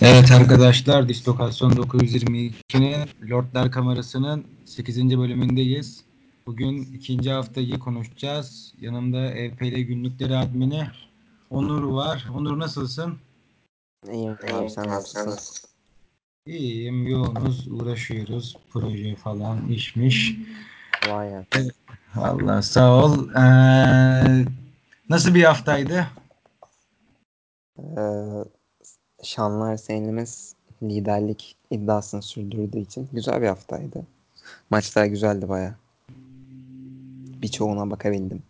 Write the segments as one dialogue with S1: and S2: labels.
S1: Evet arkadaşlar, Distokasyon 922'nin Lordlar Kamerası'nın 8. bölümündeyiz. Bugün ikinci haftayı konuşacağız. Yanımda EPL günlükleri admini Onur var. Onur nasılsın?
S2: İyiyim abi sen nasılsın?
S1: İyiyim, yoğunuz, uğraşıyoruz. Proje falan, işmiş.
S2: Vay ya.
S1: Allah sağ ol. Ee, nasıl bir haftaydı?
S2: Ee, şanlı Arsenal'imiz liderlik iddiasını sürdürdüğü için güzel bir haftaydı. Maçlar güzeldi baya. Birçoğuna bakabildim.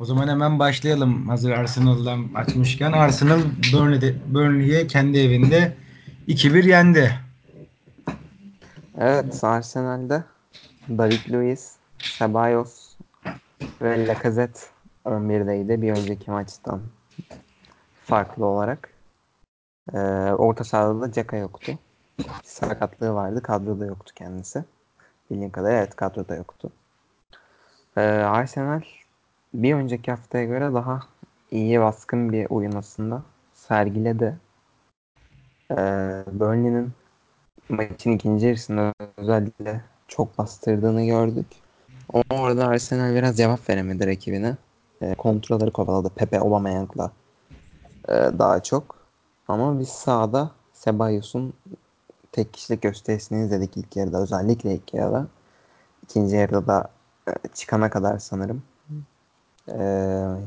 S1: O zaman hemen başlayalım. Hazır Arsenal'dan açmışken. Arsenal Burnley'de, Burnley'e kendi evinde 2-1 yendi.
S2: Evet Arsenal'de David Luiz, Ceballos ve Lacazette 11'deydi bir önceki maçtan farklı olarak. Ee, orta sahada da Caka yoktu. Sakatlığı vardı. Kadroda yoktu kendisi. Bildiğim kadar evet kadroda yoktu. Ee, Arsenal bir önceki haftaya göre daha iyi baskın bir oyun aslında sergiledi. Ee, Burnley'nin maçın ikinci yarısında özellikle çok bastırdığını gördük. Ama orada Arsenal biraz cevap veremedi rakibine. E, kontrolleri kovaladı Pepe Aubameyang'la e, daha çok. Ama biz sahada Cebalos'un tek kişilik gösterisini izledik ilk yarıda. Özellikle ilk yarıda. İkinci yarıda da e, çıkana kadar sanırım. E,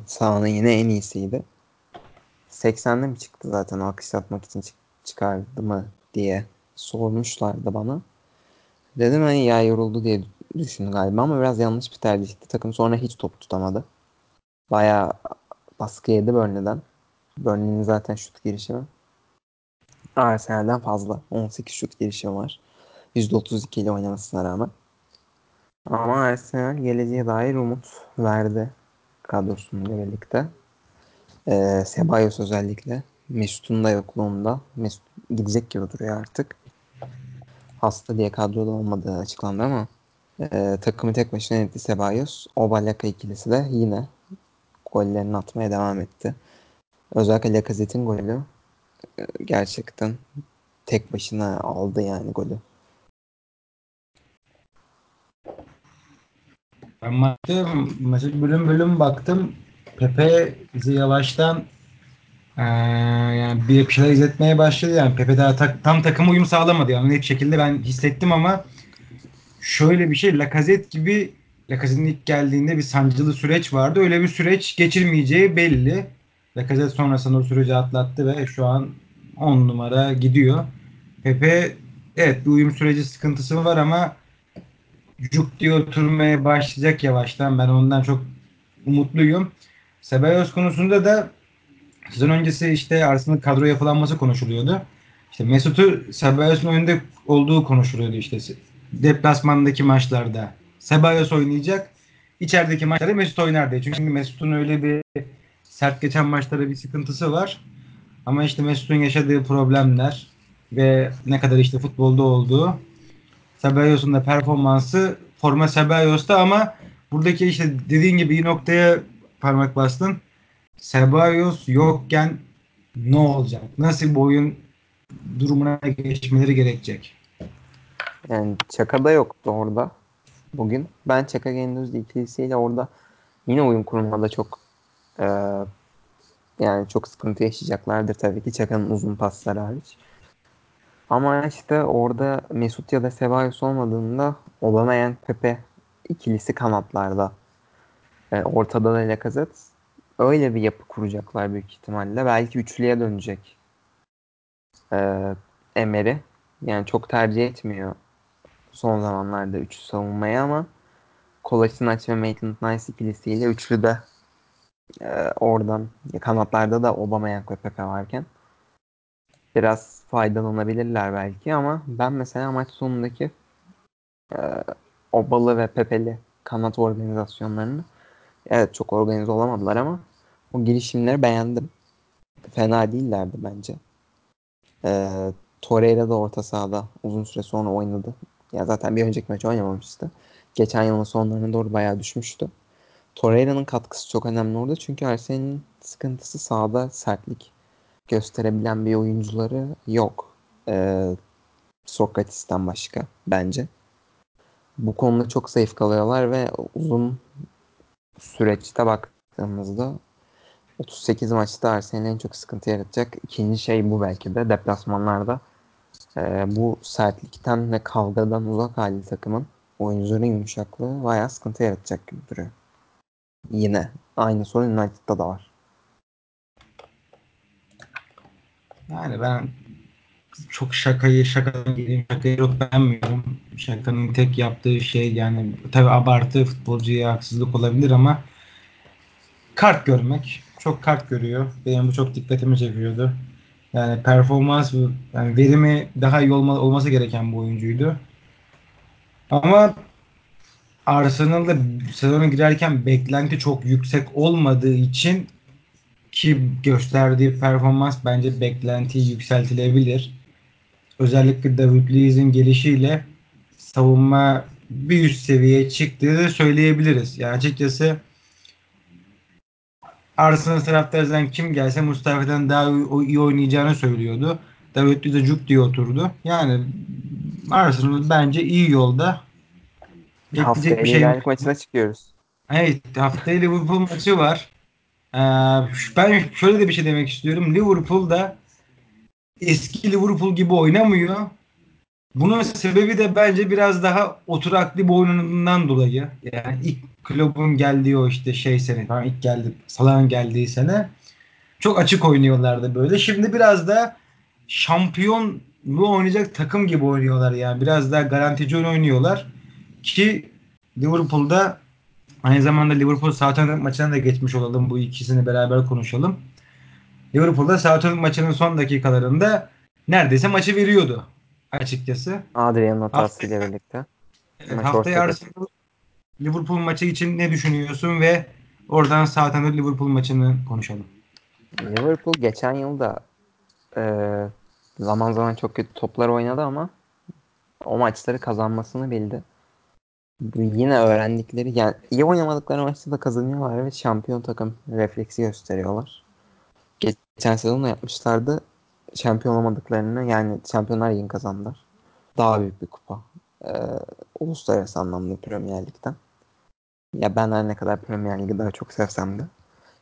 S2: sahanın yine en iyisiydi. 80'de mi çıktı zaten alkışlatmak için çık- çıkardı mı diye sormuşlardı bana. Dedim hani ya yoruldu diye düşündüm galiba ama biraz yanlış bir tercihti. Takım sonra hiç top tutamadı. Bayağı baskı yedi Burnley'den. Burnley'nin zaten şut girişimi Arsenal'den fazla. 18 şut girişimi var. %32 ile oynamasına rağmen. Ama Arsenal geleceğe dair umut verdi kadrosuyla birlikte. Ee, Ceballos özellikle. Mesut'un da yokluğunda. Mesut gidecek gibi duruyor artık. Hasta diye kadroda olmadığı açıklandı ama e, takımı tek başına yönetti Ceballos. Obalaka ikilisi de yine gollerini atmaya devam etti. Özellikle Lacazette'in golü e, gerçekten tek başına aldı yani golü.
S1: Ben maçta maçı bölüm bölüm baktım. Pepe bizi yavaştan eee, yani bir şeyler izletmeye başladı. Yani Pepe daha tak- tam takıma uyum sağlamadı. Yani net şekilde ben hissettim ama şöyle bir şey Lacazette gibi Lacazette'in ilk geldiğinde bir sancılı süreç vardı. Öyle bir süreç geçirmeyeceği belli. Lacazette sonrasında o süreci atlattı ve şu an 10 numara gidiyor. Pepe evet bir uyum süreci sıkıntısı var ama cuk diye oturmaya başlayacak yavaştan. Ben ondan çok umutluyum. Ceballos konusunda da sezon öncesi işte Arsenal kadro yapılanması konuşuluyordu. İşte Mesut'u Cebalos'un önünde olduğu konuşuluyordu işte. Deplasmandaki maçlarda Ceballos oynayacak. İçerideki maçlarda Mesut oynar diye. Çünkü Mesut'un öyle bir sert geçen maçlara bir sıkıntısı var. Ama işte Mesut'un yaşadığı problemler ve ne kadar işte futbolda olduğu Cebalos'un da performansı forma Cebalos'ta ama buradaki işte dediğin gibi bir noktaya parmak bastın. Ceballos yokken ne olacak? Nasıl bir oyun durumuna geçmeleri gerekecek?
S2: Yani Çaka da yoktu orada bugün. Ben Çaka Gendüz ikilisiyle orada yine oyun kurulmada çok e, yani çok sıkıntı yaşayacaklardır tabii ki Çaka'nın uzun pasları hariç. Ama işte orada Mesut ya da Ceballos olmadığında Aubameyang Pepe ikilisi kanatlarda. E, ortada da Lacazette. Öyle bir yapı kuracaklar büyük ihtimalle. Belki üçlüye dönecek e, Emery. Yani çok tercih etmiyor son zamanlarda üçlü savunmayı ama Kolasinac ve Maitland-Nice ikilisiyle üçlü de e, oradan kanatlarda da Aubameyang ve Pepe varken biraz faydalanabilirler belki ama ben mesela maç sonundaki e, Obalı ve Pepeli kanat organizasyonlarını evet çok organize olamadılar ama o girişimleri beğendim. Fena değillerdi bence. E, Torreira da orta sahada uzun süre sonra oynadı. Ya zaten bir önceki maç oynamamıştı. Geçen yılın sonlarına doğru bayağı düşmüştü. Torreira'nın katkısı çok önemli orada. Çünkü Arsenal'in sıkıntısı sahada sertlik gösterebilen bir oyuncuları yok. Ee, Sokrates'ten başka bence. Bu konuda çok zayıf kalıyorlar ve uzun süreçte baktığımızda 38 maçta Arsenal'e en çok sıkıntı yaratacak ikinci şey bu belki de deplasmanlarda. Ee, bu sertlikten ve kavgadan uzak hali takımın oyuncuların yumuşaklığı bayağı sıkıntı yaratacak gibi duruyor. Yine aynı sorun United'da da var.
S1: Yani ben çok şakayı şakadan geleyim şakayı çok beğenmiyorum. Şakanın tek yaptığı şey yani tabi abartı futbolcuya haksızlık olabilir ama kart görmek. Çok kart görüyor. Benim bu çok dikkatimi çekiyordu. Yani performans yani verimi daha iyi olma, olması gereken bu oyuncuydu. Ama Arsenal'da sezona girerken beklenti çok yüksek olmadığı için ki gösterdiği performans bence beklentiyi yükseltilebilir. Özellikle David Luiz'in gelişiyle savunma bir üst seviyeye çıktığını söyleyebiliriz. Yani açıkçası Arsenal taraftarından kim gelse Mustafa'dan daha iyi oynayacağını söylüyordu. David Luiz'e cuk diye oturdu. Yani Arsenal bence iyi yolda.
S2: Haftaya
S1: bir şey
S2: maçına çıkıyoruz.
S1: Evet haftaya Liverpool maçı var. Ee, ben şöyle de bir şey demek istiyorum. Liverpool'da eski Liverpool gibi oynamıyor. Bunun sebebi de bence biraz daha oturaklı bir oyunundan dolayı. Yani ilk kulübün geldiği o işte şey sene falan ilk geldi Salah'ın geldiği sene çok açık oynuyorlardı böyle. Şimdi biraz da şampiyonluğu oynayacak takım gibi oynuyorlar yani. Biraz daha garantici oynuyorlar. Ki Liverpool'da aynı zamanda Liverpool Southampton maçına da geçmiş olalım. Bu ikisini beraber konuşalım. Liverpool'da Southampton maçının son dakikalarında neredeyse maçı veriyordu açıkçası.
S2: Adrian'ın hatasıyla birlikte.
S1: evet,
S2: Maç
S1: haftaya. Arsenal Liverpool maçı için ne düşünüyorsun ve oradan Southampton Liverpool maçını konuşalım.
S2: Liverpool geçen yıl da e, zaman zaman çok kötü toplar oynadı ama o maçları kazanmasını bildi. Yine öğrendikleri yani iyi oynamadıkları maçta da kazanıyorlar ve şampiyon takım refleksi gösteriyorlar. Geçen sezon da yapmışlardı. Şampiyon olamadıklarını yani Şampiyonlar Ligi'ni kazandılar. Daha büyük bir kupa. Ee, uluslararası anlamda Premier Lig'den. Ya ben her ne kadar Premier Lig'i daha çok sevsem de.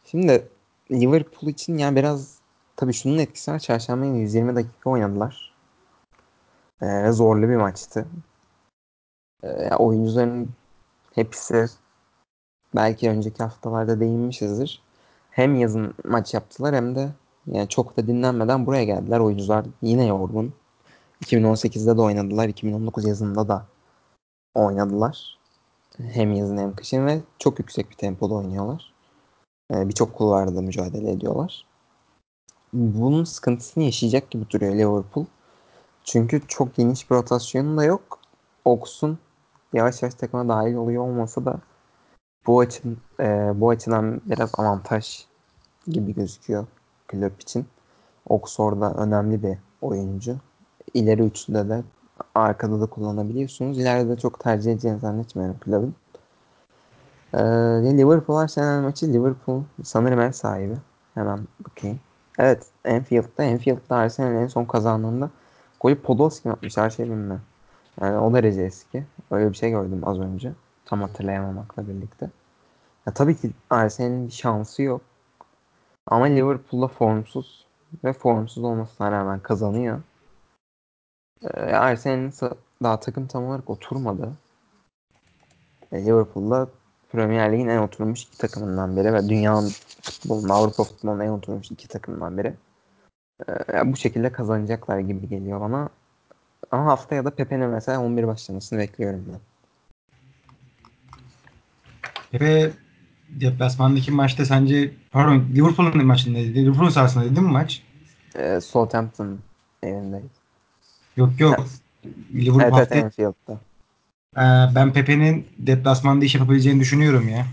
S2: Şimdi Liverpool için yani biraz tabii şunun etkisi var. Çarşamba günü 120 dakika oynadılar. Ee, zorlu bir maçtı. Ee, oyuncuların hepsi belki önceki haftalarda değinmişizdir. Hem yazın maç yaptılar hem de yani çok da dinlenmeden buraya geldiler. Oyuncular yine yorgun. 2018'de de oynadılar. 2019 yazında da oynadılar. Hem yazın hem kışın ve çok yüksek bir tempoda oynuyorlar. Ee, Birçok kulvarda mücadele ediyorlar. Bunun sıkıntısını yaşayacak gibi duruyor Liverpool. Çünkü çok geniş bir rotasyonu da yok. Oks'un yavaş yavaş takıma dahil oluyor olmasa da bu açın e, bu açıdan biraz avantaj gibi gözüküyor kulüp için. Oxford'da önemli bir oyuncu. İleri üçlüde de arkada da kullanabiliyorsunuz. İleride de çok tercih edeceğini zannetmiyorum kulübün. Ee, Liverpool Arsenal maçı Liverpool sanırım ev sahibi. Hemen bakayım. Evet Anfield'da. Anfield'da Arsenal en son kazandığında golü Podolski atmış her şey bilmem. Yani o derece eski. Öyle bir şey gördüm az önce. Tam hatırlayamamakla birlikte. Ya tabii ki Arsenal'in bir şansı yok. Ama Liverpool'da formsuz ve formsuz olmasına rağmen kazanıyor. Ee, Arsenal'in daha takım tam olarak oturmadı. E, Liverpool'da Premier Lig'in en oturmuş iki takımından biri ve dünyanın futbolunun, Avrupa futbolunun en oturmuş iki takımından biri. Ee, bu şekilde kazanacaklar gibi geliyor bana. Ama haftaya da Pepe'nin mesela 11 başlamasını bekliyorum ben.
S1: Pepe deplasmandaki maçta sence pardon Liverpool'un maçındaydı. Liverpool'un sahasındaydı değil mi maç?
S2: Ee, Southampton evindeydi.
S1: Yok yok. Liverpool
S2: evet evet
S1: haftaya
S2: Anfield'da.
S1: Ee, ben Pepe'nin deplasmanda iş yapabileceğini düşünüyorum ya.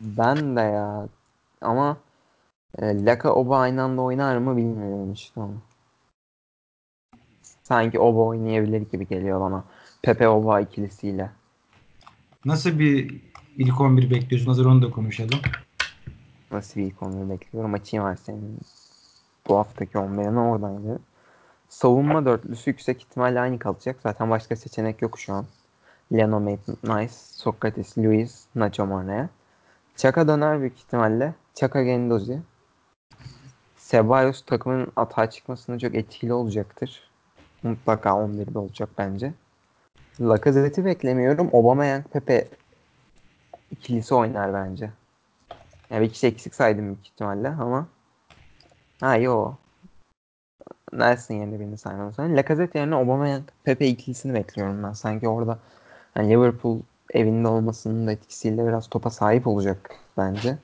S2: Ben de ya. Ama e, Laka Oba aynı anda oynar mı bilmiyorum işte onu. Sanki Oba oynayabilir gibi geliyor bana. Pepe Oba ikilisiyle.
S1: Nasıl bir ilk 11 bekliyorsun? Hazır onu da konuşalım.
S2: Nasıl bir ilk 11 bekliyorum? Açayım var senin. Bu haftaki 11'ini oradan Savunma dörtlüsü yüksek ihtimalle aynı kalacak. Zaten başka seçenek yok şu an. Leno Nice, Sokrates, Luis, Nacho Monreal. Chaka döner büyük ihtimalle. Chaka Gendozi. Ceballos takımın atağa çıkmasında çok etkili olacaktır. Mutlaka 11'de olacak bence. Lacazette'i beklemiyorum. Aubameyang Pepe ikilisi oynar bence. Yani bir kişi eksik saydım büyük ihtimalle ama ha yo Nelson yerine birini saymam sana. Lacazette yerine Aubameyang Pepe ikilisini bekliyorum ben. Sanki orada yani Liverpool evinde olmasının da etkisiyle biraz topa sahip olacak bence.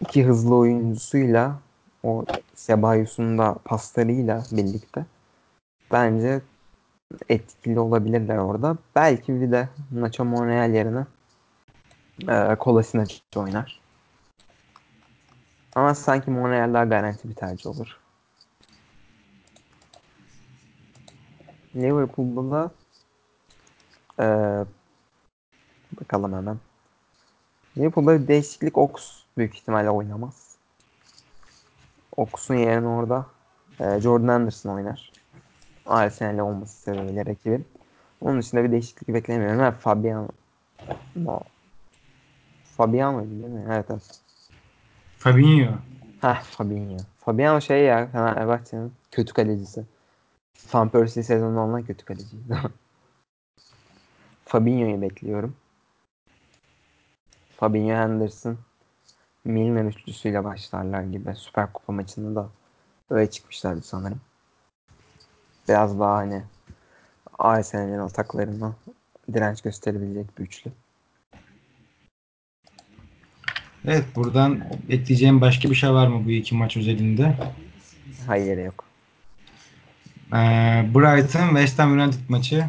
S2: İki hızlı oyuncusuyla o Cebalos'un da paslarıyla birlikte bence etkili olabilirler orada. Belki bir de Nacho Monreal yerine e, Kolasinac oynar. Ama sanki Monreal daha garanti bir tercih olur. Liverpool'da da e, bakalım hemen. Liverpool'da bir değişiklik Ox büyük ihtimalle oynamaz. Ox'un yerine orada e, Jordan Anderson oynar. Arsenal'le olması sebebiyle rakibin. Onun dışında bir değişiklik beklemiyorum. Ha, Fabian. Fabian mıydı değil mi? Evet evet.
S1: Fabinho.
S2: Heh Fabinho. Fabian şey ya Fenerbahçe'nin kötü kalecisi. Van Persie sezonunda olan kötü kaleciydi. Fabinho'yu bekliyorum. Fabinho Henderson Milner üçlüsüyle başlarlar gibi. Süper Kupa maçında da öyle çıkmışlardı sanırım. Biraz daha hani Arsenal'in ataklarına direnç gösterebilecek bir üçlü.
S1: Evet buradan ekleyeceğim başka bir şey var mı bu iki maç özelinde?
S2: Hayır yok.
S1: Ee, Brighton West Ham United maçı.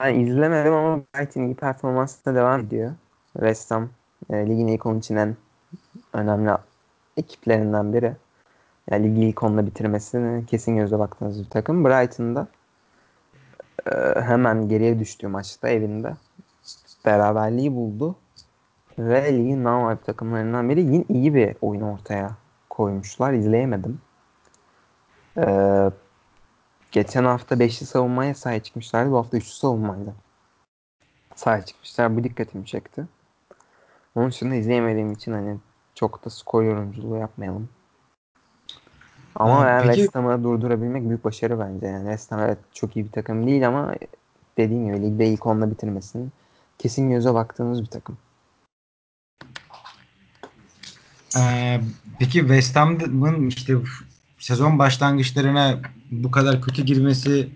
S2: Ben izlemedim ama Brighton iyi performansına devam ediyor. West Ham e, ligin ilk 10 için en önemli ekiplerinden biri. Yani ligi ilk 10'la bitirmesini kesin gözle baktığınız bir takım. Brighton'da e, hemen geriye düştüğü maçta evinde beraberliği buldu. Ve ligin normal takımlarından biri yine iyi bir oyun ortaya koymuşlar. İzleyemedim. Ee, geçen hafta 5'li savunmaya sahip çıkmışlardı. Bu hafta 3'lü savunmayla sahip çıkmışlar. Bu dikkatimi çekti. Onun dışında izleyemediğim için hani çok da skor yorumculuğu yapmayalım. Ama
S1: Ee,
S2: yani
S1: peki
S2: West Ham'ı durdurabilmek büyük başarı bence. Yani West Ham evet çok iyi bir takım değil ama dediğim gibi ligde ilk onla bitirmesinin kesin göze baktığımız bir takım.
S1: Ee, peki West Ham'ın işte sezon başlangıçlarına bu kadar kötü girmesi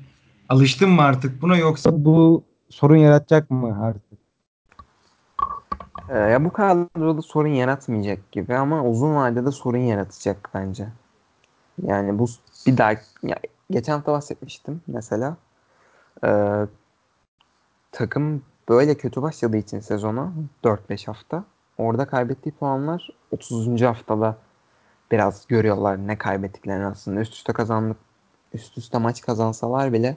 S1: alıştın mı artık buna yoksa bu sorun yaratacak mı artık?
S2: Ee, ya bu kadroda sorun yaratmayacak gibi ama uzun vadede sorun yaratacak bence. Yani bu bir daha ya, geçen hafta bahsetmiştim mesela. Ee, takım böyle kötü başladığı için sezona 4-5 hafta orada kaybettiği puanlar 30. haftada biraz görüyorlar ne kaybettiklerini aslında. Üst üste kazandık üst üste maç kazansalar bile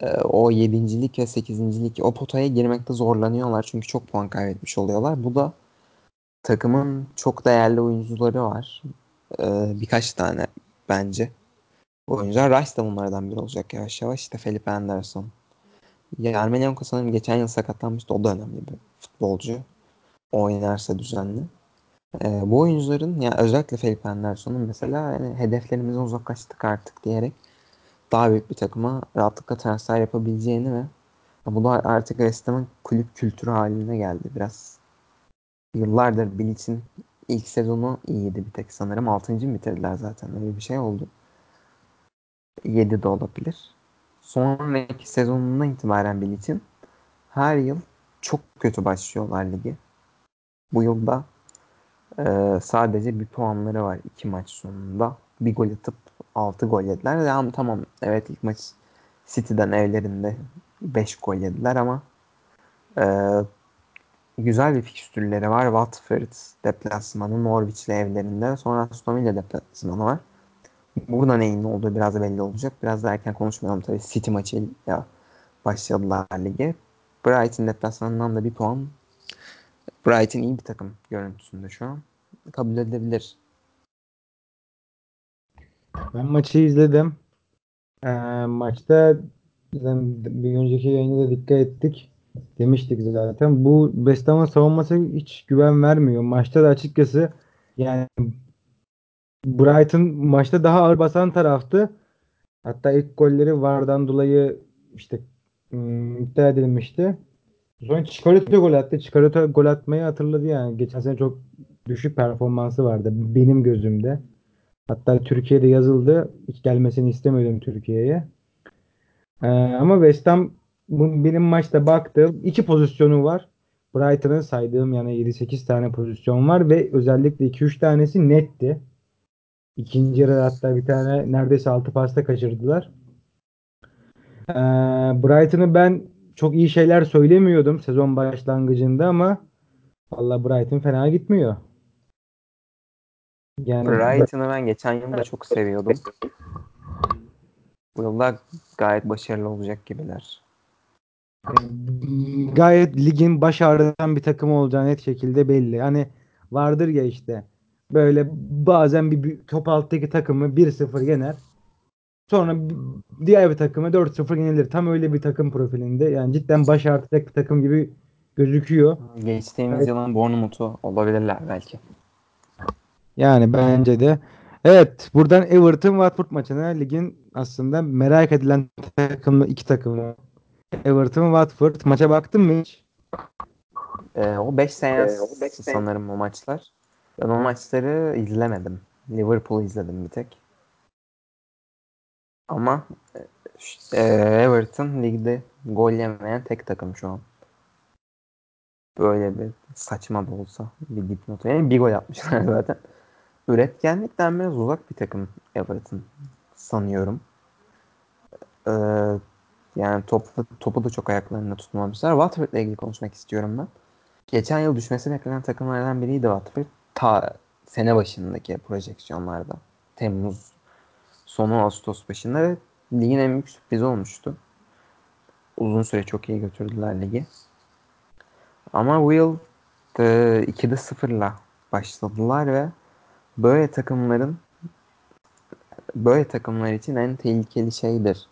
S2: e, o yedincilik ve sekizincilik o potaya girmekte zorlanıyorlar. Çünkü çok puan kaybetmiş oluyorlar. Bu da takımın çok değerli oyuncuları var. E, birkaç tane bence. Oyuncular Rice da bunlardan biri olacak yavaş yavaş. İşte Felipe Anderson. Yarmolenko sanırım geçen yıl sakatlanmıştı. O da önemli bir futbolcu. Oynarsa düzenli. E, bu oyuncuların ya özellikle Felipe Anderson'un mesela yani hedeflerimizden uzaklaştık artık diyerek daha büyük bir takıma rahatlıkla transfer yapabileceğini ve bu da artık West kulüp kültürü haline geldi biraz. Yıllardır Bilic'in ilk sezonu iyiydi bir tek sanırım. 6. mı bitirdiler zaten öyle bir şey oldu. 7 de olabilir. Sonraki sezonundan itibaren Bilic'in her yıl çok kötü başlıyorlar ligi. Bu yılda e, sadece bir puanları var iki maç sonunda. Bir gol atıp 6 gol yediler. Yani tamam evet ilk maç City'den evlerinde 5 gol yediler ama e, güzel bir fikstürleri var. Watford deplasmanı, Norwich'le evlerinde. Sonra Aston Villa deplasmanı var. Burada neyin olduğu biraz belli olacak. Biraz da erken konuşmayalım tabii. City maçıyla başladılar lige. Brighton deplasmanından da bir puan. Brighton iyi bir takım görüntüsünde şu an. Kabul edilebilir.
S1: Ben maçı izledim. Ee, maçta bir önceki yayında da dikkat ettik. Demiştik zaten. Bu West Ham'ın savunması hiç güven vermiyor. Maçta da açıkçası yani Brighton maçta daha ağır basan taraftı. Hatta ilk golleri VAR'dan dolayı işte ım, iptal edilmişti. Sonra Chikorito gol attı. Chikorito gol atmayı hatırladı yani. Geçen sene çok düşük performansı vardı benim gözümde. Hatta Türkiye'de yazıldı. Hiç gelmesini istemiyordum Türkiye'ye. Ee, ama West Ham benim maçta baktığım iki pozisyonu var. Brighton'ın saydığım yani 7-8 tane pozisyon var ve özellikle 2-3 tanesi netti. İkinci yarıda hatta bir tane neredeyse 6 pasta kaçırdılar. Ee, Brighton'ı ben çok iyi şeyler söylemiyordum sezon başlangıcında ama vallahi Brighton fena gitmiyor. Yani
S2: Brighton'ı ben geçen yıl da çok seviyordum. Bu yılda gayet başarılı olacak gibiler.
S1: gayet ligin baş ağrıtan bir takım olacağı net şekilde belli. Hani vardır ya işte böyle bazen bir, top alttaki takımı 1-0 yener. Sonra diğer bir takımı 4-0 yenilir. Tam öyle bir takım profilinde. Yani cidden baş ağrıtacak bir takım gibi gözüküyor.
S2: Geçtiğimiz
S1: Evet.
S2: yılın Bournemouth'u olabilirler belki.
S1: Yani bence de. Evet, buradan Everton Watford maçına ligin aslında merak edilen takımı iki takımı. Everton Watford maça baktın mı hiç?
S2: Ee, o 5 sene sanırım o maçlar. Ben o maçları izlemedim. Liverpool'u izledim bir tek. Ama e, Everton ligde gol yemeyen tek takım şu an. Böyle bir saçma da olsa bir dipnot. Yani bir gol atmışlar zaten. Üretkenlikten biraz uzak bir takım Everton sanıyorum. Ee, yani topu, topu da çok ayaklarında tutmamışlar. Watford'la ilgili konuşmak istiyorum ben. Geçen yıl düşmesi beklenen takımlardan biriydi Watford. Ta sene başındaki projeksiyonlarda. Temmuz sonu Ağustos başında ve ligin en büyük sürprizi olmuştu. Uzun süre çok iyi götürdüler ligi. Ama bu yıl e, 2'de 0'la başladılar ve böyle takımların böyle takımlar için en tehlikeli şeydir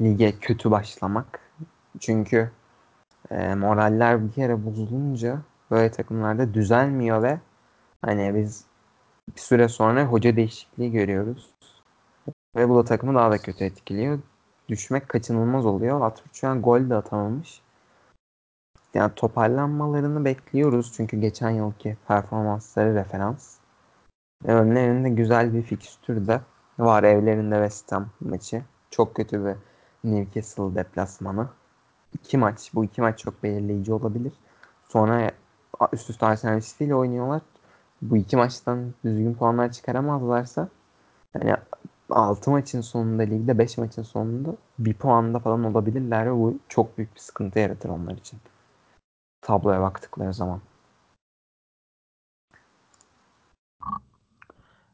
S2: lige kötü başlamak. Çünkü e, moraller bir kere bozulunca böyle takımlarda düzelmiyor ve hani biz bir süre sonra hoca değişikliği görüyoruz. Ve bu da takımı daha da kötü etkiliyor. Düşmek kaçınılmaz oluyor. Watford şu an gol de atamamış. Yani toparlanmalarını bekliyoruz. Çünkü geçen yılki performansları referans. Ve önlerinde güzel bir fikstür de var. Evlerinde West Ham maçı. Çok kötü bir Newcastle deplasmanı. İki maç. Bu iki maç çok belirleyici olabilir. Sonra üst üste Arsenal ile oynuyorlar. Bu iki maçtan düzgün puanlar çıkaramazlarsa yani 6 maçın sonunda ligde 5 maçın sonunda bir puanda falan olabilirler ve bu çok büyük bir sıkıntı yaratır onlar için. Tabloya baktıkları zaman.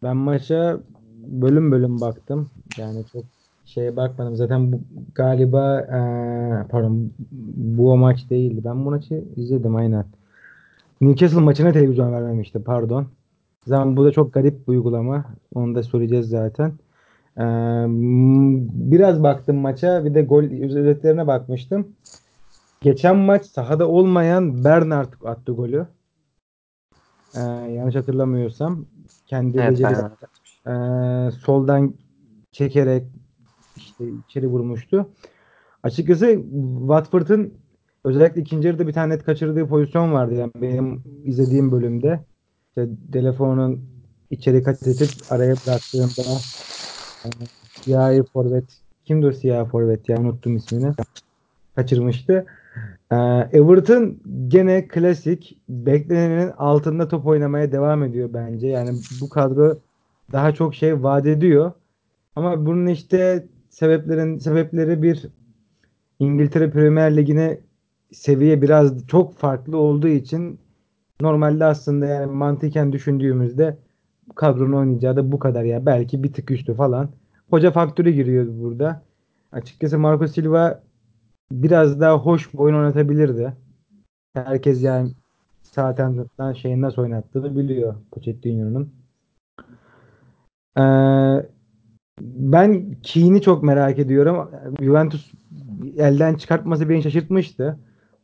S1: Ben maça bölüm bölüm baktım. Yani çok şeye bakmadım. Zaten bu galiba eee, pardon bu maç değildi. Ben bu maçı izledim aynen. Newcastle maçına televizyon vermemişti pardon. Zaten bu da çok garip bir uygulama. Onu da söyleyeceğiz zaten. Eee, m- biraz baktım maça. Bir de gol özetlerine bakmıştım. Geçen maç sahada olmayan Bernard attı golü. Eee, yanlış hatırlamıyorsam. Kendi
S2: Evet
S1: beceri
S2: ben
S1: Ee, soldan çekerek işte içeri vurmuştu. Açıkçası Watford'un özellikle ikinci yarıda bir tane net kaçırdığı pozisyon vardı. Yani benim izlediğim bölümde işte telefonun içeri edip araya bıraktığında e, siyahi forvet kimdi o siyahi forvet ya unuttum ismini kaçırmıştı. Ee, Everton gene klasik beklenenin altında top oynamaya devam ediyor bence. Yani bu kadro daha çok şey vaat ediyor. Ama bunun işte sebeplerin sebepleri bir İngiltere Premier Ligi'ne seviye biraz çok farklı olduğu için normalde aslında yani mantıken düşündüğümüzde kadronun oynayacağı da bu kadar ya. Belki bir tık üstü falan. Hoca faktörü giriyor burada. Açıkçası Marco Silva biraz daha hoş bir oyun oynatabilirdi. Herkes yani Southampton'dan şeyin nasıl oynattığını biliyor Pochettino'nun. Ee, ben Keane'i çok merak ediyorum. Juventus elden çıkartması beni şaşırtmıştı.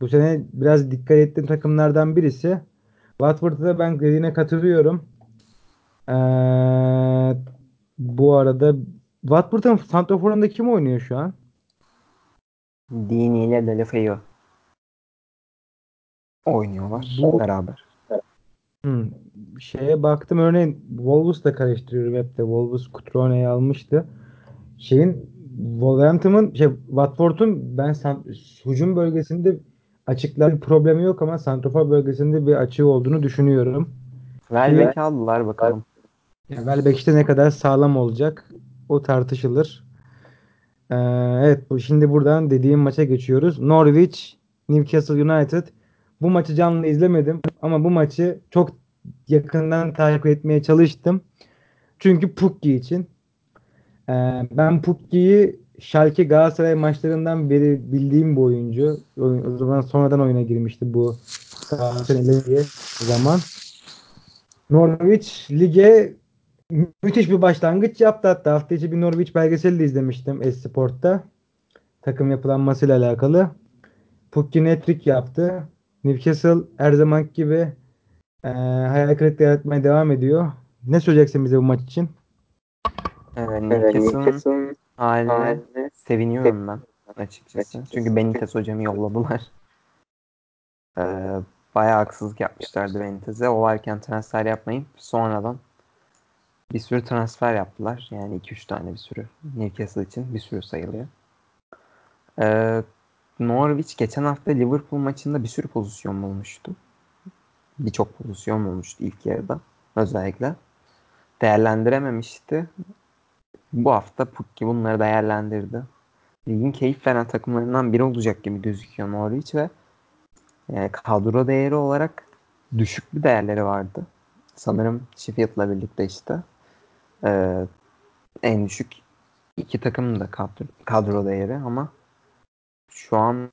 S1: Bu sene biraz dikkat ettiğim takımlardan birisi. Watford'a da ben dediğine katılıyorum. Ee, bu arada Watford'un santraforunda kim oynuyor şu an?
S2: Dini ile Deulofeu oynuyorlar
S1: Bu
S2: beraber.
S1: Hmm. Şeye baktım örneğin Wolves'la karıştırıyorum hep de Wolves Cutrone'yi almıştı. Şeyin Wolverhampton'ın şey Watford'un ben san, hücum bölgesinde açıklar bir problemi yok ama santrafor bölgesinde bir açığı olduğunu düşünüyorum. Ki
S2: Welbeck'i aldılar bakalım.
S1: Welbeck işte ne kadar sağlam olacak o tartışılır. Ee, evet bu şimdi buradan dediğim maça geçiyoruz. Norwich Newcastle United. Bu maçı canlı izlemedim ama bu maçı çok yakından takip etmeye çalıştım. Çünkü Pukki için. Ee, ben Pukki'yi Schalke Galatasaray maçlarından beri bildiğim bir oyuncu. O, zaman sonradan oyuna girmişti bu Galatasaray'ın ileri zaman. Norwich lige mü- müthiş bir başlangıç yaptı hatta hafta içi bir Norwich belgeseli de izlemiştim Esport'ta. Takım yapılanmasıyla alakalı. Pukki hat-trick yaptı. Newcastle her zamanki gibi e, hayal kırıklığı yaratmaya devam ediyor. Ne söyleyeceksin bize bu maç için?
S2: Evet, Newcastle'ın haline seviniyorum ben açıkçası.
S3: açıkçası.
S2: Çünkü Benitez hocamı yolladılar. Ee, bayağı haksızlık yapmışlardı Benitez'e. O varken transfer yapmayıp sonradan bir sürü transfer yaptılar. Yani 2-3 tane bir sürü. Newcastle için bir sürü sayılıyor. Ee, Norwich geçen hafta Liverpool maçında bir sürü pozisyon bulmuştu. Birçok pozisyon bulmuştu ilk yarıda özellikle. Değerlendirememişti. Bu hafta Pukki bunları değerlendirdi. Ligin keyif veren takımlarından biri olacak gibi gözüküyor Norwich ve yani kadro değeri olarak düşük bir değerleri vardı. Sanırım Sheffield'la birlikte işte. Ee, en düşük iki takım da kadro, kadro değeri ama şu an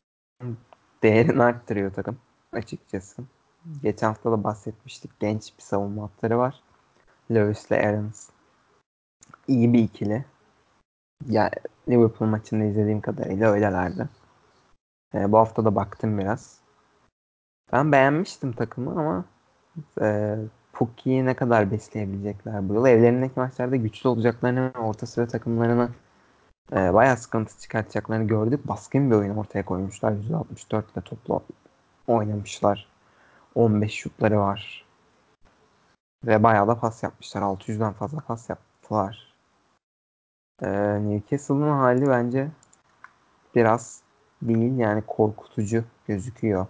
S2: değerini arttırıyor takım açıkçası. Geçen hafta da bahsetmiştik. Genç bir savunma hatları var. Lewis ile Aarons. İyi bir ikili. Ya Liverpool maçında izlediğim kadarıyla öylelerdi. Ee, bu hafta da baktım biraz. Ben beğenmiştim takımı ama e, Pukki'yi ne kadar besleyebilecekler bu yıl. Evlerindeki maçlarda güçlü olacaklarını orta sıra takımlarını e, bayağı sıkıntı çıkartacaklarını gördük. Baskın bir oyun ortaya koymuşlar. 164 ile toplu oynamışlar. 15 şutları var. Ve bayağı da pas yapmışlar. 600'den fazla pas yaptılar. E, Newcastle'ın hali bence biraz değil yani korkutucu gözüküyor.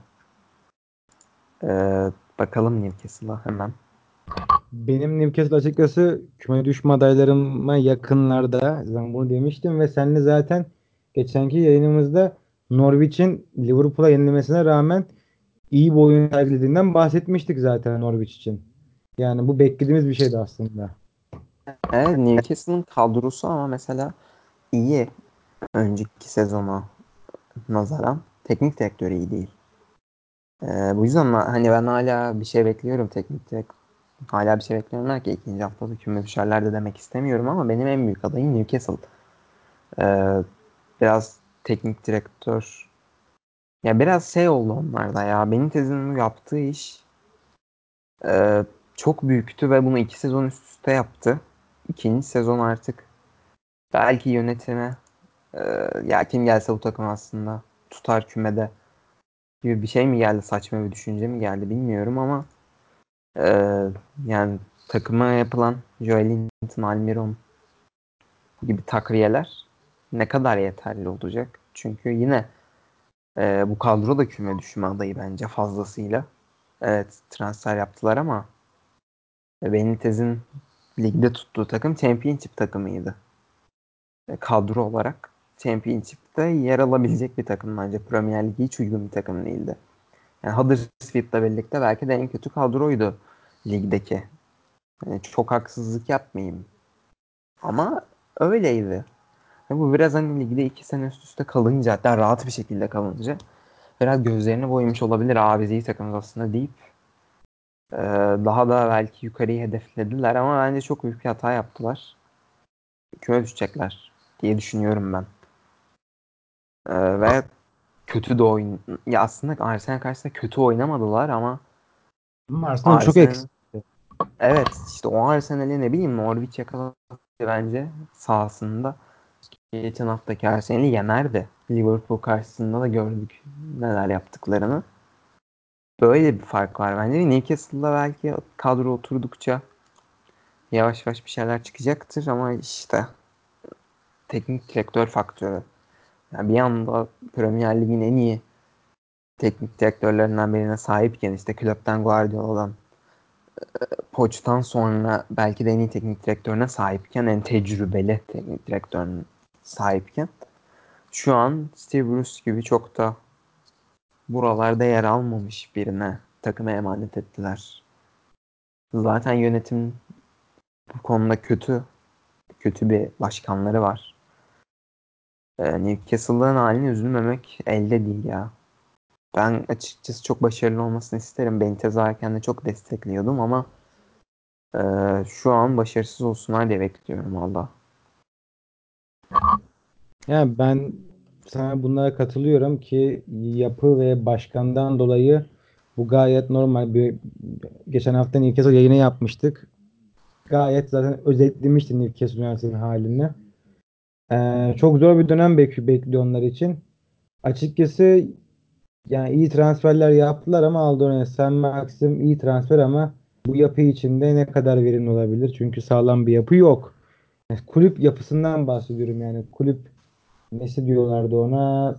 S2: E, bakalım Newcastle'a hemen.
S1: Benim Newcastle açıkçası küme düşme adaylarıma yakınlarda. Ben bunu demiştim ve seninle zaten geçenki yayınımızda Norwich'in Liverpool'a yenilmesine rağmen iyi bir oyun sergilediğinden bahsetmiştik zaten Norwich için. Yani bu beklediğimiz bir şeydi aslında.
S2: Evet Newcastle'ın kadrosu ama mesela iyi önceki sezona nazaran. Teknik direktörü iyi değil. Ee, bu yüzden hani ben hala bir şey bekliyorum teknik direkt. Hala bir şey bekliyorum derken ikinci haftada küme düşerler de demek istemiyorum ama benim en büyük adayım Newcastle. Ee, biraz teknik direktör ya biraz şey oldu onlarda ya. Benitez'in yaptığı iş e, çok büyüktü ve bunu iki sezon üst üste yaptı. İkinci sezon artık belki yönetime e, ya kim gelse bu takım aslında tutar kümede gibi bir şey mi geldi saçma bir düşünce mi geldi bilmiyorum ama e, yani takıma yapılan Joelinton, Almiron gibi takviyeler ne kadar yeterli olacak? Çünkü yine e, bu kadro da küme düşme adayı bence fazlasıyla. Evet transfer yaptılar ama Benitez'in ligde tuttuğu takım Championship takımıydı. E, kadro olarak Championship'te yer alabilecek bir takım bence. Premier Lig'e hiç uygun bir takım değildi. Yani Huddersfield'la birlikte belki de en kötü kadroydu ligdeki. Yani çok haksızlık yapmayayım. Ama öyleydi. Ve bu biraz hani ligde iki sene üst üste kalınca hatta rahat bir şekilde kalınca biraz gözlerini boyamış olabilir. Aa biz iyi takımız aslında deyip e, daha da belki yukarıyı hedeflediler ama bence çok büyük bir hata yaptılar. Küme düşecekler diye düşünüyorum ben. E, ve kötü de oyun ya aslında Arsenal karşısında kötü oynamadılar ama
S1: Arsenal çok eksik.
S2: evet işte o Arsenal'i ne bileyim Norwich yakaladı bence sahasında. Geçen haftaki Arsenal'i yenerdi. Liverpool karşısında da gördük neler yaptıklarını. Böyle bir fark var bence. Newcastle'da belki kadro oturdukça yavaş yavaş bir şeyler çıkacaktır ama işte teknik direktör faktörü. Yani bir anda Premier Lig'in en iyi teknik direktörlerinden birine sahipken işte Klopp'tan Guardiola'dan Poch'tan sonra belki de en iyi teknik direktörüne sahipken en tecrübeli teknik direktörüne sahipken şu an Steve Bruce gibi çok da buralarda yer almamış birine takıma emanet ettiler. Zaten yönetim bu konuda kötü kötü bir başkanları var. Ee, Newcastle'ın haline üzülmemek elde değil ya. Ben açıkçası çok başarılı olmasını isterim. Benitez varken de çok destekliyordum ama e, şu an başarısız olsunlar diye bekliyorum valla.
S1: Yani ben sana bunlara katılıyorum ki yapı ve başkandan dolayı bu gayet normal bir geçen hafta Newcastle yayını yapmıştık. Gayet zaten özetlemişti Newcastle United'ın halini. Ee, çok zor bir dönem bek bekliyor onlar için. Açıkçası yani iyi transferler yaptılar ama Aldone, Sen Maxim iyi transfer ama bu yapı içinde ne kadar verimli olabilir? Çünkü sağlam bir yapı yok. Yani kulüp yapısından bahsediyorum yani kulüp nesi diyorlardı ona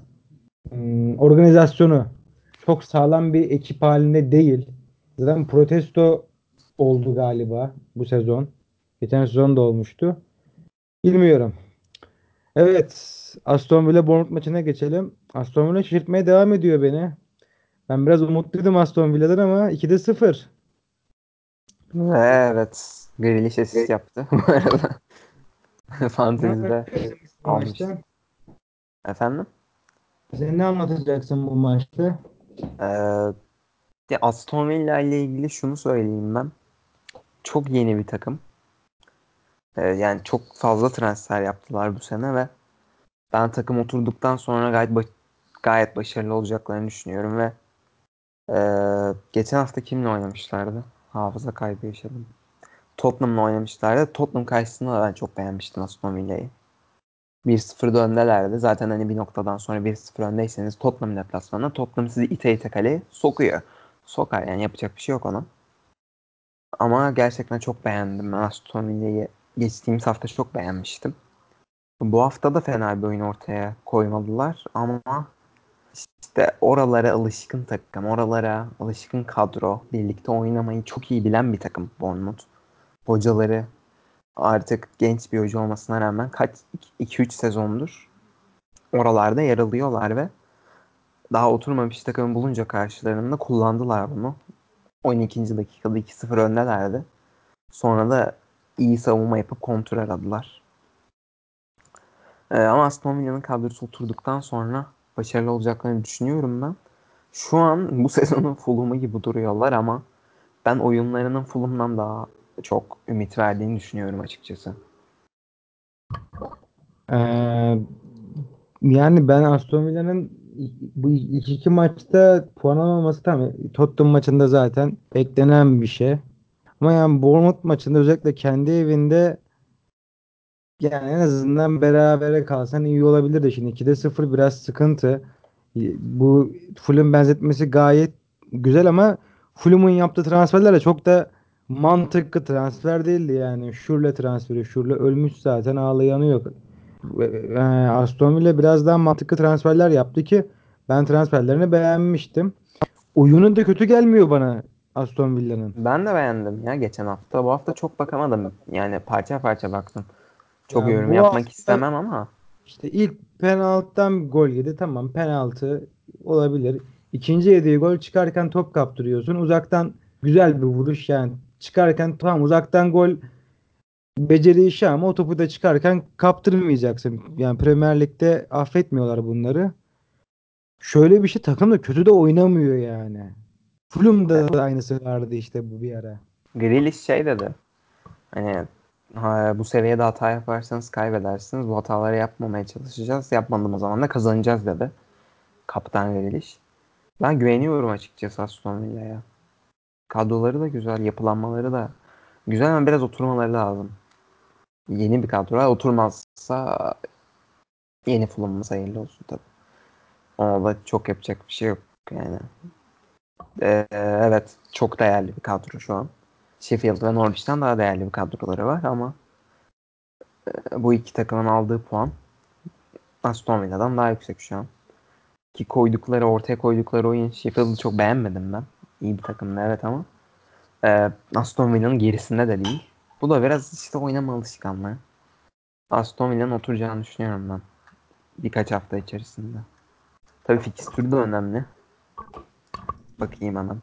S1: Hmm, organizasyonu çok sağlam bir ekip halinde değil. Zaten protesto oldu galiba bu sezon. Geçen sezon da olmuştu. Bilmiyorum. Evet. Aston Villa Bournemouth maçına geçelim. Aston Villa şaşırtmaya devam ediyor beni. Ben biraz umutluydum Aston Villa'dan ama 2'de 0.
S2: Ve evet Grealish asist yaptı bu arada. Fantezi'de? Efendim?
S1: Sen ne anlatacaksın bu maçta?
S2: Ee, Aston Villa ile ilgili şunu söyleyeyim ben. Çok yeni bir takım. Ee, yani çok fazla transfer yaptılar bu sene ve ben takım oturduktan sonra gayet ba- gayet başarılı olacaklarını düşünüyorum ve ee, geçen hafta kimle oynamışlardı? Hafıza kaybı yaşadım. Tottenham'la oynamışlardı. Tottenham karşısında da ben çok beğenmiştim Aston Villa'yı. 1-0'da öndelerdi. Zaten hani bir noktadan sonra 1-0 öndeyseniz Tottenham deplasmanına Tottenham sizi ite ite kaleye sokuyor. Sokar yani yapacak bir şey yok ona. Ama gerçekten çok beğendim ben Aston Villa'yı. Geçtiğimiz hafta çok beğenmiştim. Bu hafta da fena bir oyun ortaya koymadılar ama işte oralara alışkın takım, oralara alışkın kadro, birlikte oynamayı çok iyi bilen bir takım Bournemouth. Hocaları artık genç bir hoca olmasına rağmen kaç 2-3 sezondur oralarda yer alıyorlar ve daha oturmamış takımı bulunca karşılarında kullandılar bunu. 12. dakikada 2-0 öndelerdi. Sonra da iyi savunma yapıp kontrol aradılar. Ee, ama Aston Villa'nın kadrosu oturduktan sonra başarılı olacaklarını düşünüyorum ben. Şu an bu sezonun Fulham'ı gibi duruyorlar ama ben oyunlarının Fulham'dan daha çok ümit verdiğini düşünüyorum açıkçası.
S1: Ee, yani ben Aston Villa'nın bu ilk iki maçta puan alamaması tamam. Tottenham maçında zaten beklenen bir şey. Ama yani Bournemouth maçında özellikle kendi evinde yani en azından berabere kalsan iyi olabilirdi. Şimdi 2'de sıfır biraz sıkıntı. Bu Fulham benzetmesi gayet güzel ama Fulham'ın yaptığı transferler de çok da mantıklı transfer değildi yani. Şurle transferi, Şurle ölmüş zaten ağlayanı yok. E, Aston Villa biraz daha mantıklı transferler yaptı ki ben transferlerini beğenmiştim. Oyunu da kötü gelmiyor bana Aston Villa'nın.
S2: Ben de beğendim ya geçen hafta. Bu hafta çok bakamadım. Yani parça parça baktım. Çok
S1: Ya
S2: yorum yapmak
S1: hafta
S2: istemem ama
S1: işte ilk penaltıdan gol yedi. Tamam penaltı olabilir. İkinci yediği gol çıkarken top kaptırıyorsun. Uzaktan güzel bir vuruş yani. Çıkarken tamam uzaktan gol beceri işi ama o topu da çıkarken kaptırmayacaksın. Yani Premier Lig'de affetmiyorlar bunları. Şöyle bir şey takım da kötü de oynamıyor yani. Fulham'da da aynısı vardı işte bu bir ara.
S2: Grealish şey dedi. Hani ha, bu seviyede hata yaparsanız kaybedersiniz. Bu hataları yapmamaya çalışacağız. Yapmadığımız zaman da kazanacağız dedi. Kaptan Grealish. Ben güveniyorum açıkçası Aston Villa'ya. Kadroları da güzel, yapılanmaları da güzel ama biraz oturmaları lazım. Yeni bir kadro oturmazsa yeni Fulham'ımız hayırlı olsun tabii. Ona da çok yapacak bir şey yok yani. Ee, evet çok değerli bir kadro şu an. Sheffield ve Norwich'ten daha değerli bir kadroları var ama e, bu iki takımın aldığı puan Aston Villa'dan daha yüksek şu an. Ki koydukları, ortaya koydukları oyun Sheffield'ı çok beğenmedim ben. İyi bir takımdı evet ama e, Aston Villa'nın gerisinde de değil. Bu da biraz işte oynama alışkanlığı. Aston Villa'nın oturacağını düşünüyorum ben. Birkaç hafta içerisinde. Tabii fikstürü de önemli. Bakayım hemen.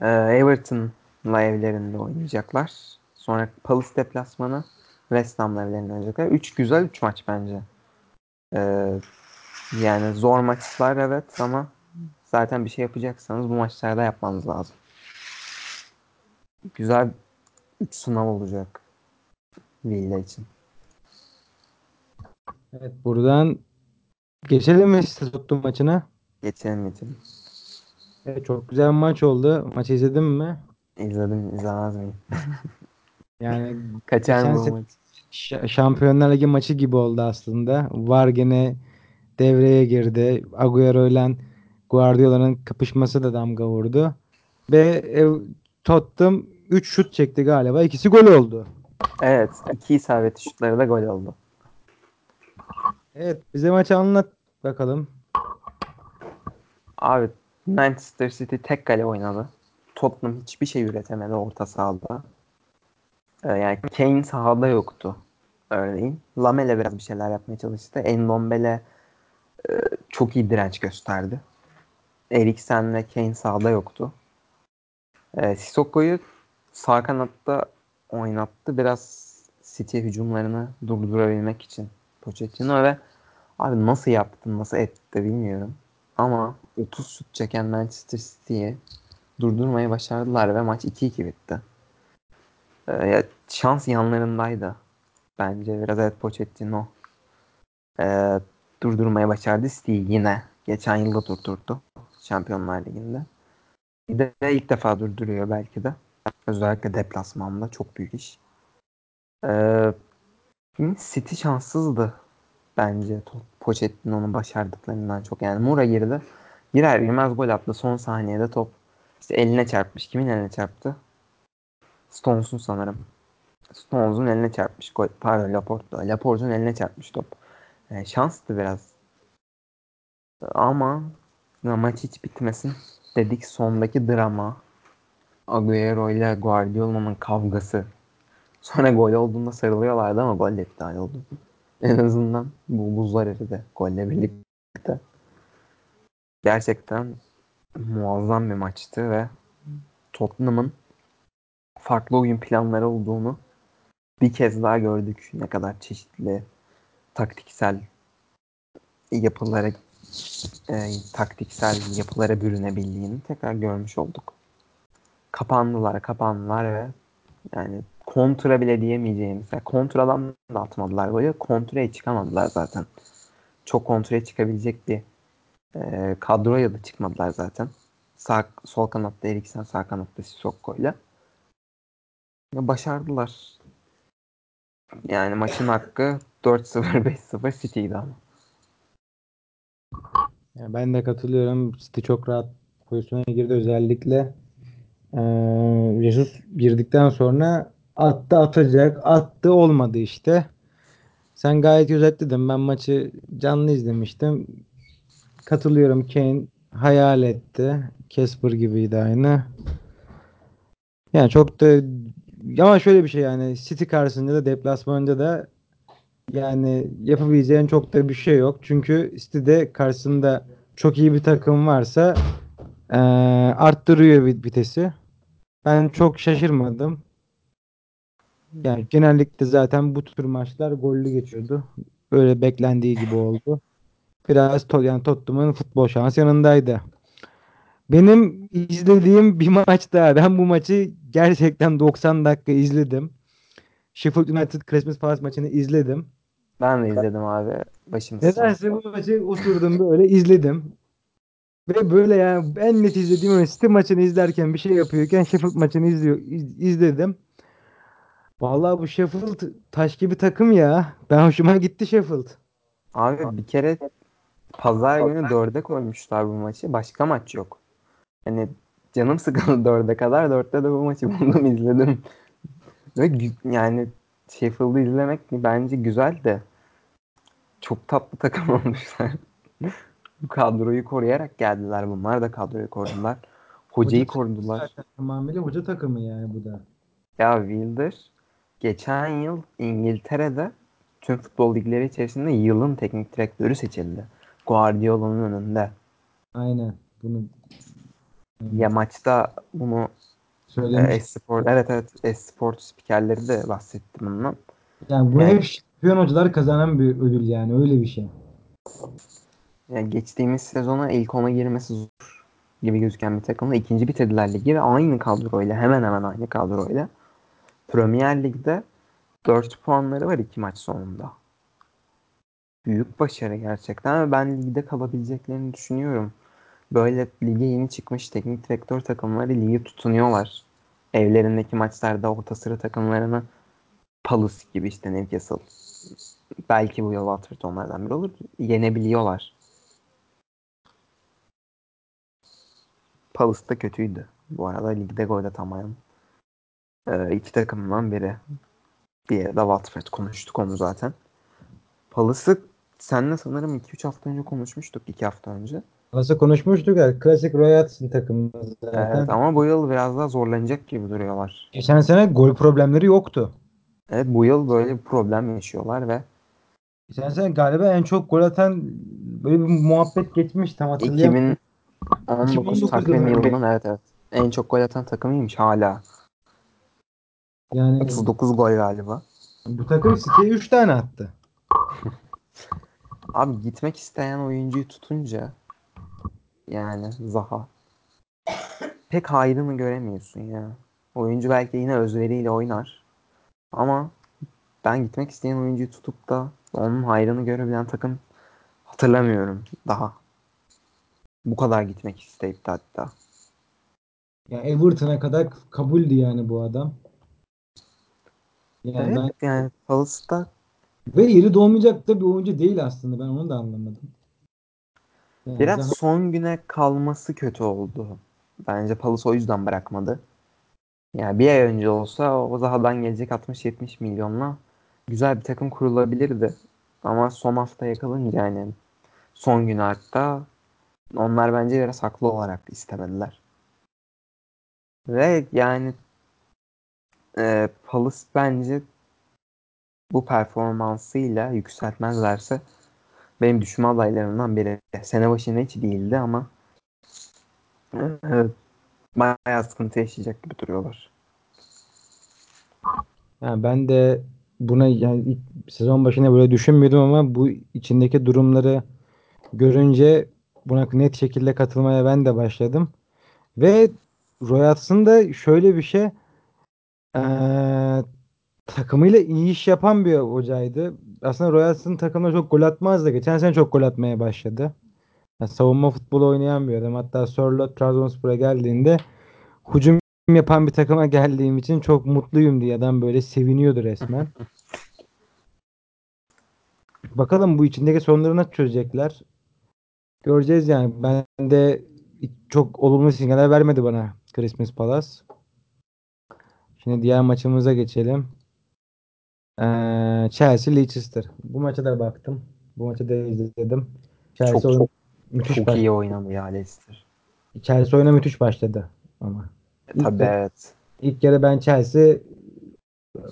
S2: Ee, Everton'la evlerinde oynayacaklar. Sonra Palace deplasmanı West Ham'la evlerinde oynayacaklar. 3 güzel 3 maç bence. Ee, yani zor maçlar evet ama zaten bir şey yapacaksanız bu maçlarda yapmanız lazım. Güzel 3 sınav olacak Villa için.
S1: Evet buradan geçelim mi Sotto maçına?
S2: Geçelim geçelim.
S1: Evet, çok güzel bir maç oldu. Maçı izledin mi?
S2: İzledim izlemez miyim?
S1: Yani
S2: Kaçar mı bu maç?
S1: Şampiyonlar Ligi maçı gibi oldu aslında. VAR gene devreye girdi. Agüero ile Guardiola'nın kapışması da damga vurdu. Ve Tottenham 3 şut çekti galiba. İkisi gol oldu.
S2: Evet. iki isabetli şutları da gol oldu.
S1: Evet bize maçı anlat bakalım.
S2: Abi Manchester City tek kale oynadı. Tottenham hiçbir şey üretemedi orta sahada. Ee, yani Kane sahada yoktu örneğin. Lamela biraz bir şeyler yapmaya çalıştı. Endombele e, çok iyi direnç gösterdi. Eriksen ve Kane sahada yoktu. E, Sissoko'yu sağ kanatta oynattı. Biraz City hücumlarını durdurabilmek için Pochettino ve abi nasıl yaptı, nasıl etti bilmiyorum. Ama 30 şut çeken Manchester City'yi durdurmayı başardılar ve maç 2-2 bitti. Ee, şans yanlarındaydı. Bence biraz evet Pochettino e, durdurmaya başardı City'yi yine. Geçen yılda durdurdu Şampiyonlar Ligi'nde. Bir de ilk defa durduruyor belki de. Özellikle deplasmanda çok büyük iş. Ee, City şanssızdı bence Pochettino'nun başardıklarından çok. Yani Moura girdi. Girer girmez gol attı. Son saniyede top işte eline çarpmış. Kimin eline çarptı? Stones'un sanırım. Stones'un eline çarpmış. Gol, pardon Laporte. Laporte'un eline çarpmış top. Yani şanstı biraz. Ama maç hiç bitmesin dedik sondaki drama. Agüero ile Guardiola'nın kavgası. Sonra gol olduğunda sarılıyorlardı ama gol iptal oldu. En azından bu buzlar eridi golle birlikte. Gerçekten muazzam bir maçtı ve Tottenham'ın farklı oyun planları olduğunu bir kez daha gördük. Ne kadar çeşitli taktiksel yapılara e, taktiksel yapılara bürünebildiğini tekrar görmüş olduk. Kapandılar, kapandılar ve yani kontra bile diyemeyeceğimiz. Yani kontradan da atmadılar golü. Kontraya çıkamadılar zaten. Çok kontraya çıkabilecek bir e, kadroya da çıkmadılar zaten. Sağ, sol kanatta Eriksen, sağ kanatta Sissoko Ya başardılar. Yani maçın hakkı 4-0, 5-0 City'ydi ama.
S1: Yani ben de katılıyorum. City çok rahat pozisyona girdi. Özellikle eee Jesus girdikten sonra attı atacak. Attı olmadı işte. Sen gayet özetledin. Ben maçı canlı izlemiştim. Katılıyorum. Kane hayal etti. Casper gibiydi aynı. Yani çok da ama şöyle bir şey yani City karşısında da deplasmanda da yani yapabileceğin çok da bir şey yok. Çünkü City'de karşısında çok iyi bir takım varsa eee, arttırıyor vit- vitesi. Ben çok şaşırmadım. Yani genellikle zaten bu tür maçlar gollü geçiyordu. Öyle beklendiği gibi oldu. Biraz to yani Tottenham'ın futbol şansı yanındaydı. Benim izlediğim bir maç daha. Ben bu maçı gerçekten 90 dakika izledim. Sheffield United Christmas Palace maçını izledim.
S2: Ben de izledim abi. Başım sağ.
S1: Nedense bu maçı oturdum böyle izledim. Ve böyle yani en net izlediğim öyle City maçını izlerken bir şey yapıyorken Sheffield maçını izliyor, iz- izledim. Vallahi bu Sheffield taş gibi takım ya. Ben hoşuma gitti Sheffield.
S2: Abi bir kere pazar günü dörde koymuşlar bu maçı. Başka maç yok. Hani canım sıkıldı dörde kadar. Dörtte de bu maçı buldum izledim. Yani Sheffield'ı izlemek bence güzel de çok tatlı takım olmuşlar. Bu kadroyu koruyarak geldiler. Bunlar da kadroyu korudular. Hocayı
S1: Hoca
S2: korudular.
S1: tamamıyla hoca takımı yani bu da.
S2: Ya Wilder geçen yıl İngiltere'de tüm futbol ligleri içerisinde yılın teknik direktörü seçildi. Guardiola'nın önünde.
S1: Aynen. Bunu
S2: Ya maçta bunu e,
S1: söylemiş.
S2: Esport evet evet Esport spikerleri de bahsetti bundan.
S1: Yani bu
S2: Yani,
S1: hep şampiyon hocalar kazanan bir ödül yani öyle bir şey.
S2: yani geçtiğimiz sezona ilk ona girmesi zor gibi gözüken bir takımla ikinci bitirdiler ligi ve aynı kadroyla hemen hemen aynı kadroyla Premier Lig'de 4 puanları var iki maç sonunda. Büyük başarı gerçekten ve ben ligde kalabileceklerini düşünüyorum. Böyle lige yeni çıkmış teknik direktör takımları ligi tutunuyorlar. Evlerindeki maçlarda orta sıra takımlarını Palace gibi işte Newcastle. Belki bu yıl Watford onlardan biri olur. Yenebiliyorlar. Palace da kötüydü. Bu arada ligde gol atamayan ee, iki takımdan biri. Diğeri de Watford. Konuştuk onu zaten. Palace'ı senle sanırım 2-3 hafta önce konuşmuştuk. 2 hafta önce.
S1: Nasıl konuşmuştuk ya klasik Roy Hodgson takımı zaten.
S2: Evet ama bu yıl biraz daha zorlanacak gibi duruyorlar.
S1: Geçen sene gol problemleri yoktu.
S2: Evet bu yıl böyle bir problem yaşıyorlar ve
S1: Geçen sene galiba en çok gol atan böyle bir muhabbet geçmiş tam hatırlayamıyorum.
S2: 2019
S1: 2019'da
S2: takvim yılının evet evet en çok gol atan takımıymış hala.
S1: Yani
S2: 39 gol galiba.
S1: bu takım City'ye 3 tane attı.
S2: Abi gitmek isteyen oyuncuyu tutunca yani Zaha pek hayrını göremiyorsun ya. Oyuncu belki yine özveriyle oynar. Ama ben gitmek isteyen oyuncuyu tutup da onun hayrını görebilen takım hatırlamıyorum daha. Bu kadar gitmek isteyip de hatta.
S1: Ya Everton'a kadar kabuldü yani bu adam. Yani
S2: Evet
S1: ben
S2: yani Palace'da
S1: ve yeri doğmayacak da bir oyuncu değil aslında. Ben onu da anlamadım. Yani
S2: biraz
S1: Zaha
S2: son güne kalması kötü oldu. Bence Palace o yüzden bırakmadı. Yani bir ay önce olsa o Zaha'dan gelecek 60-70 milyonla güzel bir takım kurulabilirdi. Ama son haftaya kalınca yani son gün hatta onlar bence biraz haklı olarak istemediler. Ve yani e, Palace bence bu performansıyla yükseltmezlerse benim düşme adaylarımdan biri. Sene başında hiç değildi ama e, bayağı sıkıntı yaşayacak gibi duruyorlar.
S1: yani ben de buna yani sezon başında böyle düşünmüyordum ama bu içindeki durumları görünce buna net şekilde katılmaya ben de başladım. Ve Roy Hodgson da şöyle bir şey eee, takımıyla iyi iş yapan bir hocaydı. Aslında Roy Hodgson takımda çok gol atmazdı. Geçen sene çok gol atmaya başladı. Yani savunma futbolu oynayan bir adam. Hatta Sörloth Trabzonspor'a geldiğinde hücum yapan bir takıma geldiğim için çok mutluyum diye adam böyle seviniyordu resmen. Bakalım bu içindeki sorunları nasıl çözecekler. Göreceğiz yani. Ben de çok olumlu sinyaller vermedi bana Christmas Palace. Şimdi diğer maçımıza geçelim. Ee, Chelsea Leicester. Bu maça da baktım. Bu maçı da izledim.
S2: Çok
S1: Chelsea oyun müthiş
S2: çok
S1: baş
S2: iyi oynadı ya Leicester.
S1: Chelsea oyuna müthiş başladı ama.
S2: E,
S1: İlk
S2: tabii
S1: yarı,
S2: evet.
S1: ilk yarı ben Chelsea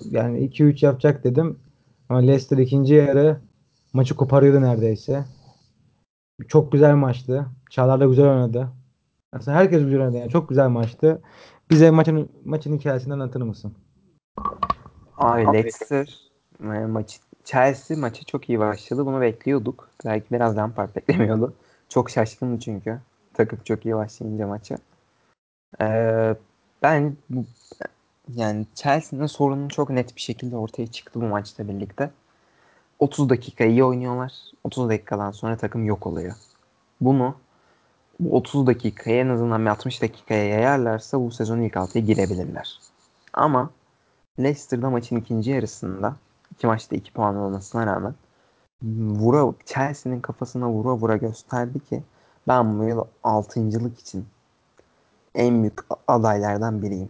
S1: yani 2-3 yapacak dedim. Ama Leicester ikinci yarı maçı koparıyordu neredeyse. Çok güzel maçtı. Çağlar da güzel oynadı. Aslında herkes güzel oynadı. Yani çok güzel maçtı. Bize maçın maçın hikayesini anlatır mısın?
S2: Abi Leicester e, maçı Chelsea maçı çok iyi başladı. Bunu bekliyorduk. Belki biraz Lampard beklemiyordu. Çok şaşkındı çünkü. Takım çok iyi başlayınca maçı. Ee, ben yani Chelsea'nin sorunu çok net bir şekilde ortaya çıktı bu maçla birlikte. 30 dakika iyi oynuyorlar. 30 dakikadan sonra takım yok oluyor. Bunu bu 30 dakikaya en azından bir 60 dakikaya yayarlarsa bu sezon ilk altıya girebilirler. Ama Leicester'da maçın ikinci yarısında iki maçta iki puan olmasına rağmen vura Chelsea'nin kafasına vura vura gösterdi ki ben bu yıl altıncılık için en büyük adaylardan biriyim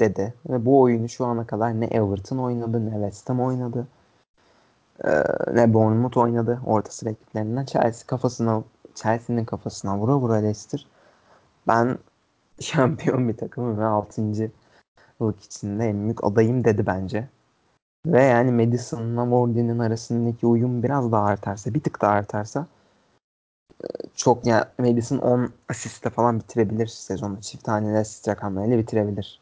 S2: dedi. Ve bu oyunu şu ana kadar ne Everton oynadı ne West Ham oynadı ne Bournemouth oynadı orta sıra ekiplerinden. Chelsea kafasına Chelsea'nin kafasına vura vura Leicester ben şampiyon bir takımım ve 6. yıllık içinde en büyük adayım dedi bence. Ve yani Madison'la Wardy'nin arasındaki uyum biraz daha artarsa, bir tık daha artarsa çok yani Madison 10 asiste falan bitirebilir sezonu. Çift tane asist rakamlarıyla bitirebilir.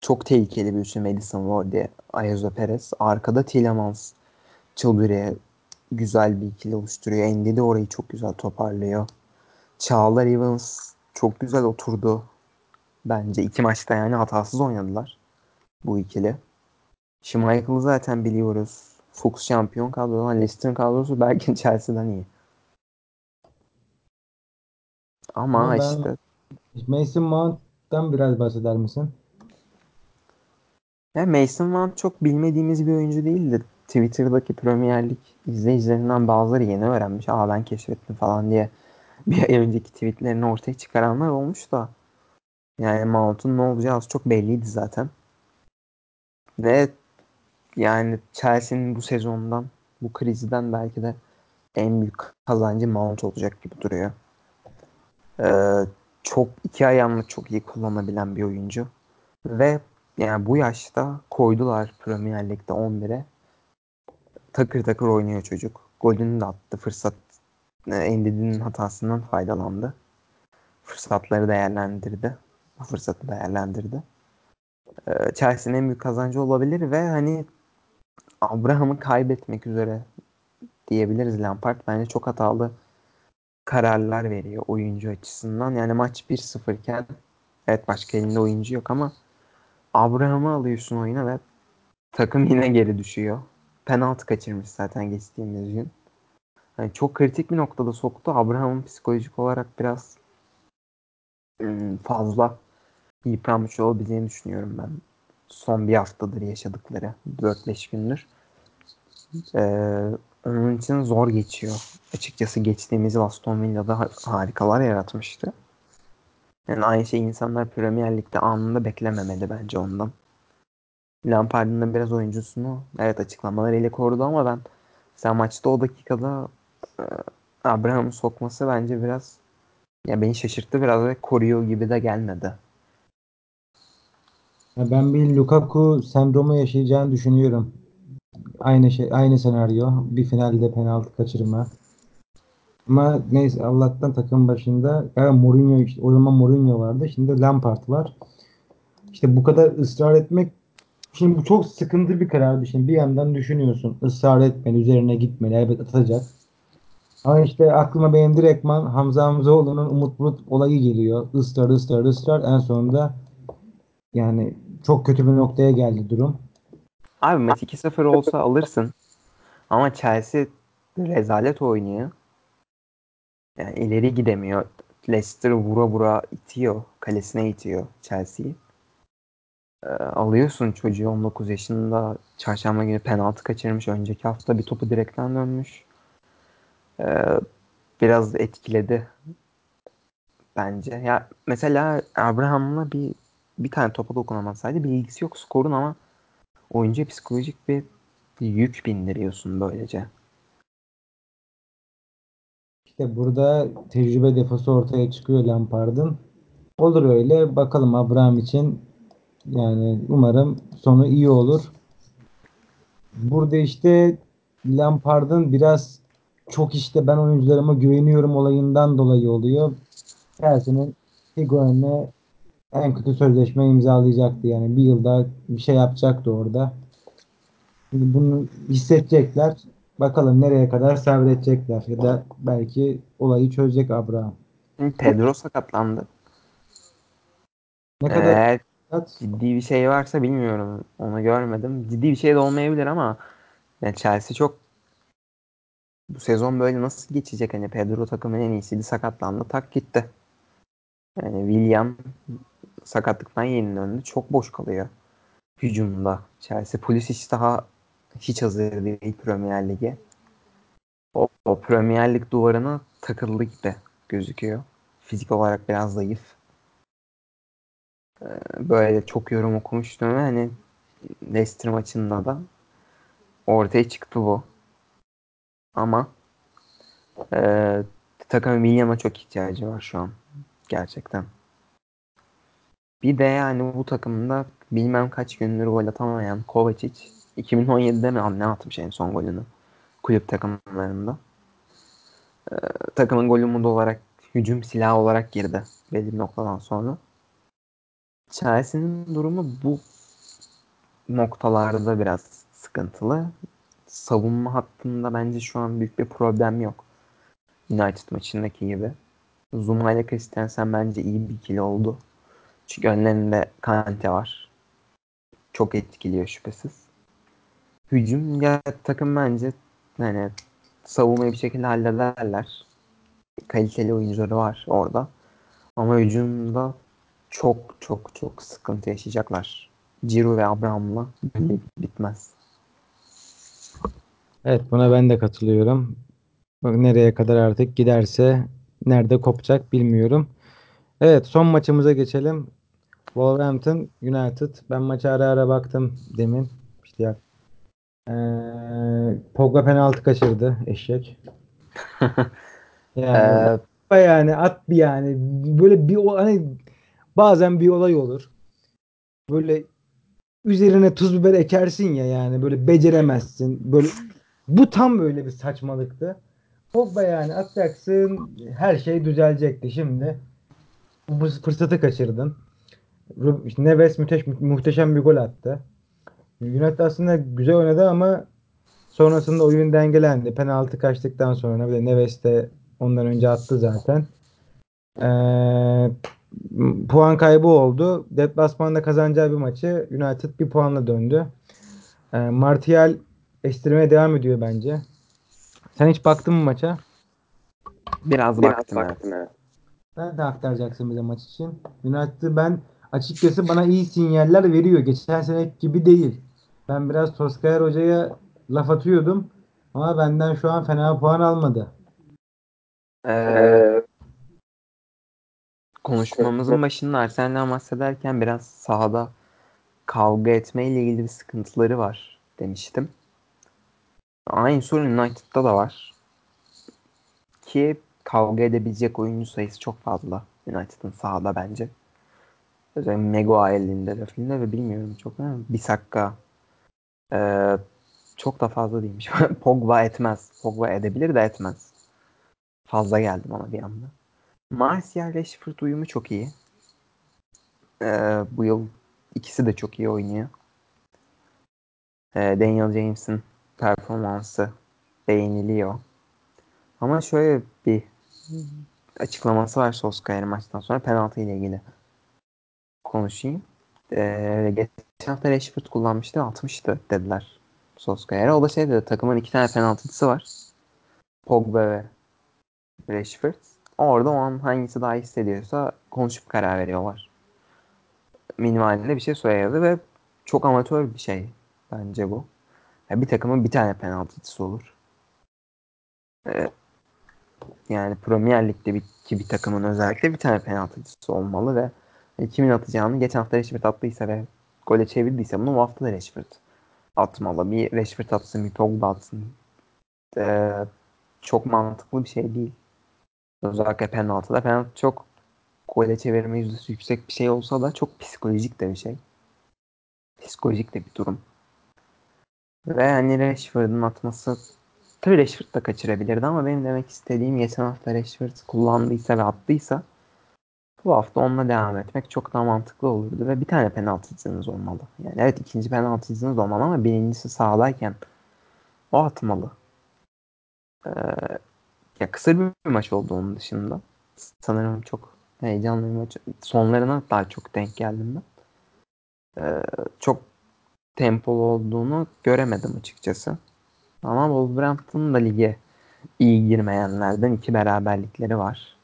S2: Çok tehlikeli bir üçlü Madison Wardy, Ayazo Perez. Arkada Tielemans, Çılbüre güzel bir ikili oluşturuyor. Endi de orayı çok güzel toparlıyor. Çağlar Evans çok güzel oturdu. Bence iki maçta yani hatasız oynadılar bu ikili. Schmeichel'ı zaten biliyoruz. Fuchs şampiyon kadrosu. Leicester'ın kadrosu belki Chelsea'den iyi. Ama,
S1: Ama ben
S2: işte
S1: Mason Mount'tan biraz bahseder misin?
S2: ya Mason Mount çok bilmediğimiz bir oyuncu değildi. Twitter'daki Premier Lig izleyicilerinden bazıları yeni öğrenmiş. Aa ben keşfettim falan diye bir ay önceki tweetlerini ortaya çıkaranlar olmuş da. Yani Mount'un ne olacağı az çok belliydi zaten. Ve yani Chelsea'nin bu sezondan, bu krizden belki de en büyük kazancı Mount olacak gibi duruyor. Ee, çok iki ayağını çok iyi kullanabilen bir oyuncu. Ve yani bu yaşta koydular Premier Lig'de 11'e. Takır takır oynuyor çocuk. Golünü de attı. Fırsat Endidi'nin hatasından faydalandı. Fırsatları değerlendirdi. Bu fırsatı değerlendirdi. Ee, Chelsea'nin en büyük kazancı olabilir ve hani Abraham'ı kaybetmek üzere diyebiliriz Lampard. Bence çok hatalı kararlar veriyor oyuncu açısından. Yani maç 1-0 iken evet başka elinde oyuncu yok ama Abraham'ı alıyorsun oyuna ve takım yine geri düşüyor. Penaltı kaçırmış zaten geçtiğimiz gün. Yani çok kritik bir noktada soktu. Abraham'ın psikolojik olarak biraz ım, fazla yıpranmış olabileceğini düşünüyorum ben. Son bir haftadır yaşadıkları 4-5 gündür. Ee, onun için zor geçiyor. Açıkçası geçtiğimiz yıl Aston Villa'da harikalar yaratmıştı. Yani aynı şey insanlar Premier Lig'de anında beklememeli bence ondan. Lampard'ın da biraz oyuncusunu evet açıklamalarıyla korudu ama ben sen maçta o dakikada e, Abraham'ı sokması bence biraz ya beni şaşırttı biraz ve koruyor gibi de gelmedi.
S1: Ben bir Lukaku sendromu yaşayacağını düşünüyorum. Aynı şey, aynı senaryo. Bir finalde penaltı kaçırma. Ama neyse Allah'tan takım başında galiba Mourinho işte o zaman Mourinho vardı. Şimdi Lampard var. İşte bu kadar ısrar etmek şimdi bu çok sıkıntı bir karardı. Şimdi bir yandan düşünüyorsun ısrar etmeli, üzerine gitmeli, elbet atacak. Ama işte aklıma benim direktman Hamza Hamzaoğlu'nun Umut Bulut olayı geliyor. Israr, ısrar, ısrar. En sonunda yani çok kötü bir noktaya geldi durum.
S2: Abi maç 2-0 olsa alırsın. Ama Chelsea rezalet oynuyor. Yani ileri gidemiyor. Leicester vura vura itiyor. Kalesine itiyor Chelsea'yi. Ee, alıyorsun çocuğu 19 yaşında. Çarşamba günü penaltı kaçırmış. Önceki hafta bir topu direkten dönmüş. Ee, biraz etkiledi bence. Ya mesela Abraham'la bir bir tane topa dokunamasaydı bir ilgisi yok skorun ama oyuncuya psikolojik bir, yük bindiriyorsun böylece.
S1: İşte burada tecrübe defosu ortaya çıkıyor Lampard'ın. Olur öyle. Bakalım Abraham için yani umarım sonu iyi olur. Burada işte Lampard'ın biraz çok işte ben oyuncularıma güveniyorum olayından dolayı oluyor. Chelsea'nin Higuain'e en kötü sözleşme imzalayacaktı yani bir yılda bir şey yapacaktı orada. Şimdi bunu hissedecekler. Bakalım nereye kadar sabredecekler ya da belki olayı çözecek Abraham.
S2: Pedro sakatlandı.
S1: Ne kadar sakat?
S2: ciddi bir şey varsa bilmiyorum. Onu görmedim. Ciddi bir şey de olmayabilir ama yani Chelsea çok bu sezon böyle nasıl geçecek? Hani Pedro takımın en iyisiydi sakatlandı tak gitti. Yani William sakatlıktan yeni döndü. Çok boş kalıyor hücumda. Chelsea Pulisic daha hiç hazır değil Premier Lig'e. O, o Premier Lig duvarına takıldı gibi gözüküyor. Fizik olarak biraz zayıf. Ee, Böyle çok yorum okumuştum ve hani Leicester maçında da ortaya çıktı bu. Ama e, takım William'a çok ihtiyacı var şu an. Gerçekten. Bir de yani bu takımda bilmem kaç gündür gol atamayan Kovacic 2017'de mi ne atmış en son golünü kulüp takımlarında. Ee, takımın golü modu olarak hücum silahı olarak girdi belli bir noktadan sonra. Chelsea'nin durumu bu noktalarda biraz sıkıntılı. Savunma hattında bence şu an büyük bir problem yok. United maçındaki gibi. Zuma ile Christensen bence iyi bir ikili oldu. Çünkü önlerinde Kante var. Çok etkiliyor şüphesiz. Hücum ya takım bence yani savunmayı bir şekilde hallederler. Kaliteli oyuncuları var orada. Ama hücumda çok çok çok sıkıntı yaşayacaklar. Ciro ve Abraham'la bitmez.
S1: Evet buna ben de katılıyorum. Nereye kadar artık giderse nerede kopacak bilmiyorum. Evet son maçımıza geçelim. Wolverhampton United. Ben maça ara ara baktım demin. İşte ya. Ee, Pogba penaltı kaçırdı eşek. Yani
S2: Ee,
S1: yani at bir yani böyle bir hani bazen bir olay olur. Böyle üzerine tuz biber ekersin ya yani böyle beceremezsin. Böyle bu tam böyle bir saçmalıktı. Pogba yani atacaksın her şey düzelecekti şimdi. Bu fırsatı kaçırdın. Neves müteş, muhteşem bir gol attı. United aslında güzel oynadı ama sonrasında oyun dengelendi. Penaltı kaçtıktan sonra bir de Neves de ondan önce attı zaten. Ee, puan kaybı oldu. Deplasmanda kazanacağı bir maçı United bir puanla döndü. Ee, Martial estirmeye devam ediyor bence. Sen hiç baktın mı maça?
S2: biraz baktım evet.
S1: Nerede aktaracaksın bize maç için? United'ı ben açıkçası bana iyi sinyaller veriyor. Geçen sene gibi değil. Ben biraz Solskjaer Hoca'ya laf atıyordum. Ama benden şu an fena puan almadı.
S2: Ee, konuşmamızın başında Arsenal'den bahsederken biraz sahada kavga etmeyle ilgili bir sıkıntıları var demiştim. Aynı sorun United'da da var. Ki kavga edebilecek oyuncu sayısı çok fazla United'ın sahada bence. Özellikle Maguire'in de lafında ve bilmiyorum çok ama Bissaka ee, çok da fazla değilmiş. Pogba etmez. Pogba edebilir de etmez. Fazla geldi bana bir anda. Martial Rashford uyumu çok iyi. Ee, bu yıl ikisi de çok iyi oynuyor. Ee, Daniel James'in performansı beğeniliyor. Ama şöyle bir açıklaması var Solskjaer maçtan sonra penaltı ile ilgili konuşayım. Ee, geçen hafta Rashford kullanmıştı 60'tı dediler Solskjaer'e. O da şey dedi takımın iki tane penaltıcısı var. Pogba ve Rashford. Orada o an hangisi daha hissediyorsa konuşup karar veriyorlar. Minimalinde bir şey söyledi ve çok amatör bir şey bence bu. Yani bir takımın bir tane penaltıcısı olur. Ee, yani Premier Lig'de bir, ki bir takımın özellikle bir tane penaltıcısı olmalı ve kimin atacağını geçen hafta Rashford attıysa ve gole çevirdiyse bunu bu hafta da Rashford atmalı. Bir Rashford atsın, bir Pogba atsın. Ee, çok mantıklı bir şey değil. Özellikle penaltıda. Penaltı çok gole çevirme yüzdesi yüksek bir şey olsa da çok psikolojik de bir şey. Psikolojik de bir durum. Ve hani Rashford'un atması tabii Rashford da kaçırabilirdi ama benim demek istediğim geçen hafta Rashford kullandıysa ve attıysa Bu hafta onunla devam etmek çok daha mantıklı olurdu ve bir tane penaltıcınız olmalı. Yani evet ikinci penaltıcınız olmalı ama birincisi sahadayken o atmalı. Ee, ya kısır bir maç oldu onun dışında. Sanırım çok heyecanlı bir maç. Sonlarına daha çok denk geldim ben. Ee, çok tempolu olduğunu göremedim açıkçası. Ama Wolverhampton'ın da lige iyi girmeyenlerden iki beraberlikleri var.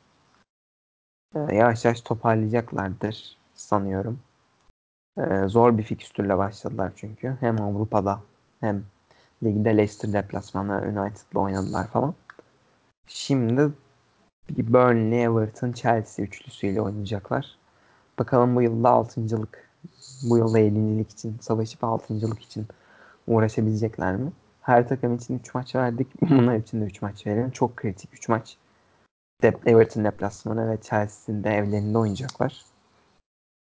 S2: Ee, yavaş yavaş toparlayacaklardır sanıyorum. Ee, zor bir fikstürle başladılar çünkü. Hem Avrupa'da hem ligde Leicester deplasmanı United'la oynadılar falan. Şimdi Burnley, Everton, Chelsea üçlüsüyle oynayacaklar. Bakalım bu yılda altıncılık, bu yılda yedincilik için savaşıp altıncılık için uğraşabilecekler mi? Her takım için 3 maç verdik. Bunlar için de 3 maç verelim. Çok kritik 3 maç. Dep Everton deplasmanı ve Chelsea'nin de evlerinde oynayacaklar.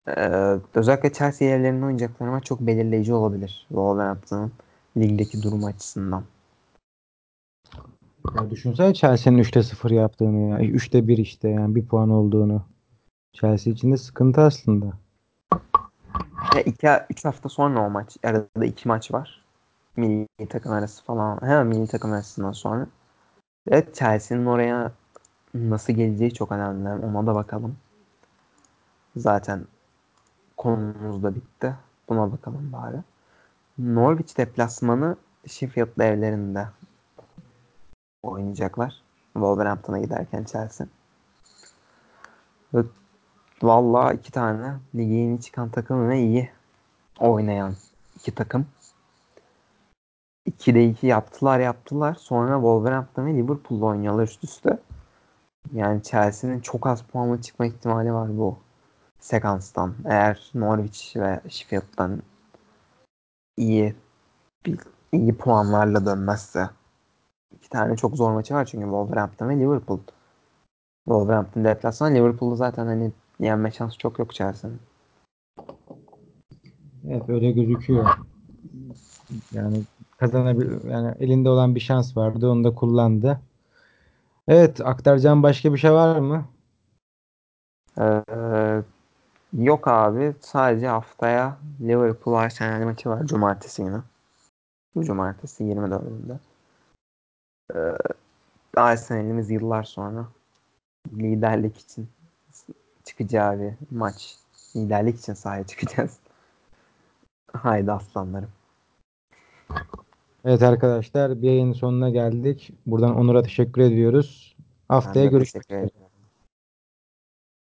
S2: Ee, özellikle Chelsea evlerinde oynayacaklar ama çok belirleyici olabilir. Wolverhampton'ın ligdeki durum açısından.
S1: Ya düşünsene Chelsea'nin 3'te 0 yaptığını ya. 3'te 1 işte yani bir puan olduğunu. Chelsea için de sıkıntı aslında.
S2: Ya iki, üç hafta sonra o maç. Arada iki maç var. Milli takım arası falan. Hemen milli takım arasından sonra. Evet Chelsea'nin oraya nasıl geleceği çok önemli. Ona da bakalım. Zaten konumuz da bitti. Buna bakalım bari. Norwich deplasmanı Sheffield'la evlerinde oynayacaklar. Wolverhampton'a giderken Chelsea. Ve Vallahi iki tane lige yeni çıkan takım ve iyi oynayan iki takım. 2'de 2 yaptılar yaptılar. Sonra Wolverhampton ve Liverpool oynuyorlar üst üste. Yani Chelsea'nin çok az puanla çıkma ihtimali var bu sekanstan. Eğer Norwich ve Sheffield'dan iyi iyi puanlarla dönmezse. İki tane çok zor maçı var çünkü Wolverhampton ve Liverpool. Wolverhampton deplasman Liverpool'u zaten hani yenme şansı çok yok Chelsea'nin.
S1: Evet öyle gözüküyor. Yani kazanabil yani elinde olan bir şans vardı onu da kullandı. Evet aktaracağım başka bir şey var mı?
S2: Ee, yok abi. Sadece haftaya Liverpool Arsenal maçı var. Cumartesi günü. Bu cumartesi 24'ünde. Ee, Arsenal'imiz yıllar sonra liderlik için çıkacağı bir maç. Liderlik için sahaya çıkacağız. Haydi aslanlarım.
S1: Evet arkadaşlar bir yayın sonuna geldik. Buradan Onur'a teşekkür ediyoruz. Haftaya görüşmek üzere.